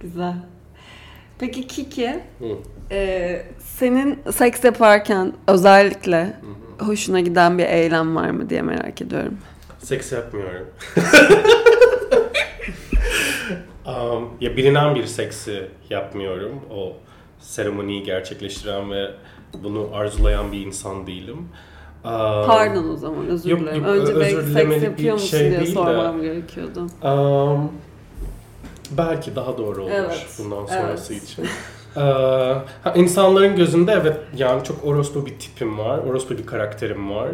Speaker 1: Güzel. Peki Kiki,
Speaker 2: Hı.
Speaker 1: e, senin seks yaparken özellikle hoşuna giden bir eylem var mı diye merak ediyorum.
Speaker 2: Seks yapmıyorum. um, ya bilinen bir seksi yapmıyorum. O seremoniyi gerçekleştiren ve bunu arzulayan bir insan değilim. Um,
Speaker 1: Pardon o zaman özür
Speaker 2: Yok,
Speaker 1: dilerim.
Speaker 2: yok,
Speaker 1: Önce
Speaker 2: özür
Speaker 1: belki seks yapıyor musun
Speaker 2: şey
Speaker 1: diye
Speaker 2: değil de-
Speaker 1: sormam gerekiyordu.
Speaker 2: Um, belki daha doğru olur
Speaker 1: Evet,
Speaker 2: bundan sonrası
Speaker 1: evet.
Speaker 2: için. Ee, ha, insanların gözünde evet yani çok orospu bir tipim var, orospu bir karakterim var.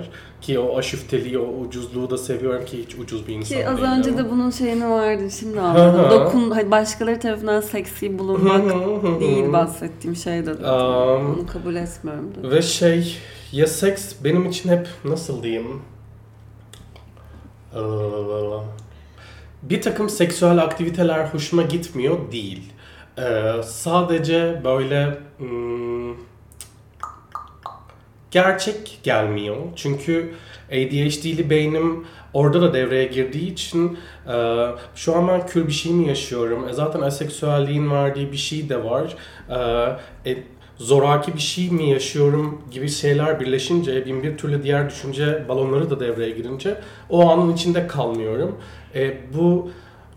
Speaker 2: Ki o aşüfteliği, o ucuzluğu da seviyorum ki hiç ucuz bir insan
Speaker 1: Ki az
Speaker 2: değilim.
Speaker 1: önce de bunun şeyini vardı şimdi anladım. Dokun, hani başkaları tarafından seksi bulunmak değil bahsettiğim şey de.
Speaker 2: Um,
Speaker 1: Onu kabul etmiyorum da.
Speaker 2: Ve şey, ya seks benim için hep nasıl diyeyim? Ee, bir takım seksüel aktiviteler hoşuma gitmiyor değil. Ee, sadece böyle hmm, gerçek gelmiyor. Çünkü ADHD'li beynim orada da devreye girdiği için e, şu an ben kül bir şey mi yaşıyorum? E, zaten aseksüelliğin verdiği bir şey de var. E, e, zoraki bir şey mi yaşıyorum gibi şeyler birleşince bin bir türlü diğer düşünce balonları da devreye girince o anın içinde kalmıyorum. E, bu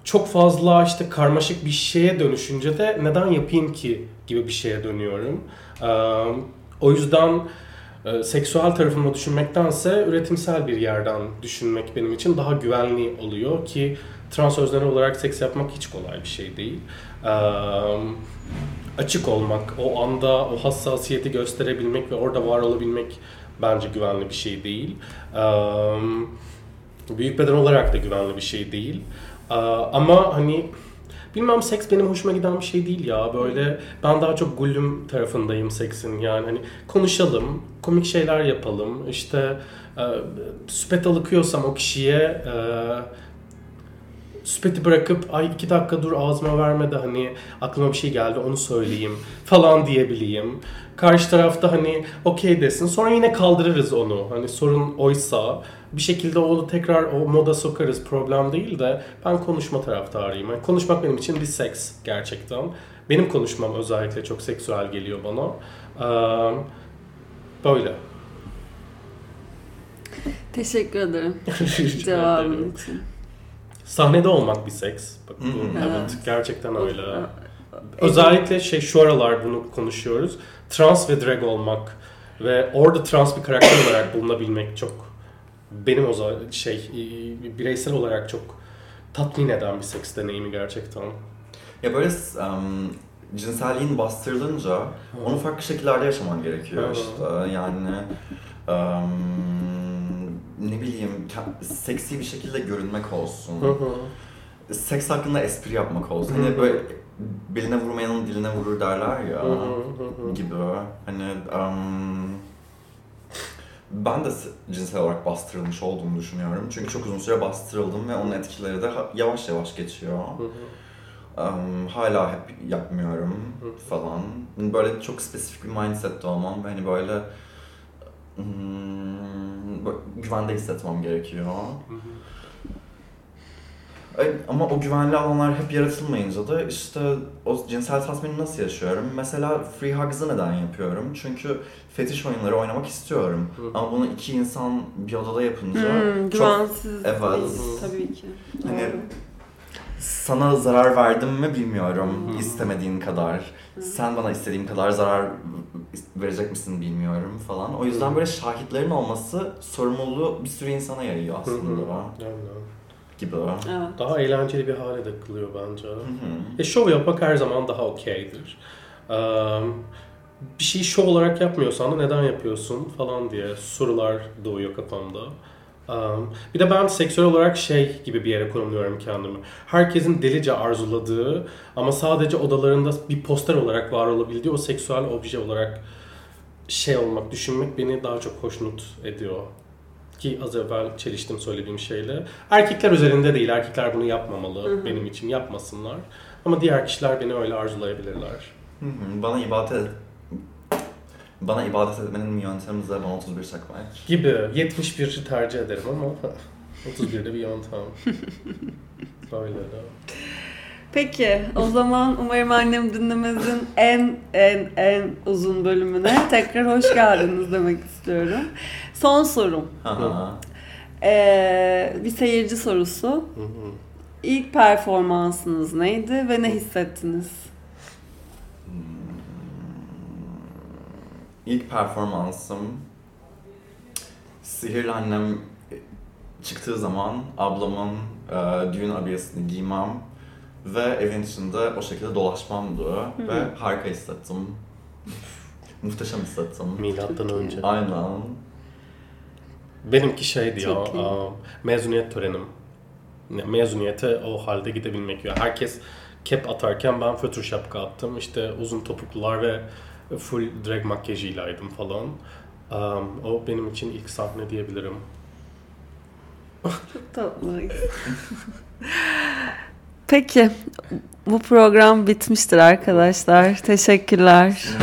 Speaker 2: çok fazla işte karmaşık bir şeye dönüşünce de neden yapayım ki gibi bir şeye dönüyorum. E, o yüzden e, seksüel tarafımı düşünmektense üretimsel bir yerden düşünmek benim için daha güvenli oluyor ki trans öznel olarak seks yapmak hiç kolay bir şey değil. Açık olmak, o anda o hassasiyeti gösterebilmek ve orada var olabilmek bence güvenli bir şey değil. Büyük beden olarak da güvenli bir şey değil. Ama hani Bilmem seks benim hoşuma giden bir şey değil ya. Böyle ben daha çok gullüm tarafındayım seksin yani. Hani konuşalım, komik şeyler yapalım. İşte e, süpet alıkıyorsam o kişiye e, süpeti bırakıp ay iki dakika dur ağzıma verme de hani aklıma bir şey geldi onu söyleyeyim falan diyebileyim. Karşı tarafta hani okey desin sonra yine kaldırırız onu. Hani sorun oysa bir şekilde onu tekrar o moda sokarız problem değil de ben konuşma taraftarıyım. Yani konuşmak benim için bir seks gerçekten. Benim konuşmam özellikle çok seksüel geliyor bana. Ee, böyle.
Speaker 1: Teşekkür ederim cevabın
Speaker 2: ederim.
Speaker 1: için.
Speaker 2: Sahnede olmak bir seks. Bak, bu, evet,
Speaker 1: Evet.
Speaker 2: gerçekten öyle.
Speaker 1: Evet.
Speaker 2: Özellikle şey şu aralar bunu konuşuyoruz. Trans ve drag olmak Ve orada trans bir karakter olarak bulunabilmek çok benim o zaman şey bireysel olarak çok tatmin eden bir seks deneyimi gerçekten.
Speaker 3: Ya böyle um, cinselliğin bastırılınca onu farklı şekillerde yaşaman gerekiyor
Speaker 2: Hı.
Speaker 3: işte. Yani um, ne bileyim seksi bir şekilde görünmek olsun. Seks hakkında espri yapmak olsun. Hani böyle beline vurmayanın diline vurur derler ya.
Speaker 2: Hı hı hı hı.
Speaker 3: gibi. Hani um, ben de cinsel olarak bastırılmış olduğumu düşünüyorum. Çünkü çok uzun süre bastırıldım ve onun etkileri de yavaş yavaş geçiyor. Um, hala hep yapmıyorum falan. Böyle çok spesifik bir mindsette olmam ve hani böyle hmm, böyle güvende hissetmem gerekiyor.
Speaker 2: Hı hı.
Speaker 3: Ama o güvenli alanlar hep yaratılmayınca da işte o cinsel tatmini nasıl yaşıyorum? Mesela free hugs'ı neden yapıyorum? Çünkü fetiş oyunları oynamak istiyorum.
Speaker 2: Hı.
Speaker 3: Ama bunu iki insan bir odada yapınca
Speaker 1: Hmm,
Speaker 3: çok
Speaker 1: güvensiz
Speaker 3: Evet.
Speaker 1: tabii ki.
Speaker 3: Hani-
Speaker 1: Doğru.
Speaker 3: sana zarar verdim mi bilmiyorum
Speaker 2: Hı.
Speaker 3: istemediğin kadar. Sen bana istediğim kadar zarar verecek misin bilmiyorum falan. O yüzden
Speaker 2: Hı.
Speaker 3: böyle şahitlerin olması sorumluluğu bir sürü insana yayıyor
Speaker 2: Hı
Speaker 3: aslında
Speaker 2: hı.
Speaker 3: Gibi.
Speaker 1: Evet.
Speaker 2: Daha eğlenceli bir hale de kılıyor bence.
Speaker 3: Hı hı.
Speaker 2: E şov yapmak her zaman daha okeydir. Eee, bir şeyi şov olarak yapmıyorsan da neden yapıyorsun falan diye sorular doğuyor kafamda. Eee, bir de ben seksüel olarak şey gibi bir yere konumluyorum kendimi. Herkesin delice arzuladığı ama sadece odalarında bir poster olarak var olabildiği o seksüel obje olarak şey olmak, düşünmek beni daha çok hoşnut ediyor. Ki az evvel çeliştim söylediğim şeyle. Erkekler üzerinde değil, erkekler bunu yapmamalı
Speaker 1: Hı hı.
Speaker 2: benim için, yapmasınlar. Ama diğer kişiler beni öyle arzulayabilirler.
Speaker 3: Hı hı. Bana ibadet bana ibadet etmenin yöntemi bana 31 çakmak.
Speaker 2: Gibi 71'i tercih ederim ama 31'de bir yöntem. Böyle de.
Speaker 1: Peki o zaman umarım annem dinlemezin en en en uzun bölümüne tekrar hoş geldiniz demek istiyorum. Son sorum. Ee, bir seyirci sorusu.
Speaker 2: Hı hı.
Speaker 1: İlk performansınız neydi ve ne hissettiniz?
Speaker 3: İlk performansım Sihirli Annem çıktığı zaman ablamın e, düğün abiyesini giymem ve evin içinde o şekilde dolaşmamdı ve harika hissettim. Muhteşem hissettim.
Speaker 2: Milattan önce.
Speaker 3: Aynen.
Speaker 2: Benimki şeydi ya,
Speaker 1: Çok iyi.
Speaker 2: aa, mezuniyet törenim. Mezuniyete o halde gidebilmek ya. Herkes kep atarken ben fötr şapka attım. İşte uzun topuklular ve full drag makyajıylaydım falan. Um, o benim için ilk sahne diyebilirim.
Speaker 1: Çok tatlı. Peki bu program bitmiştir arkadaşlar. Teşekkürler.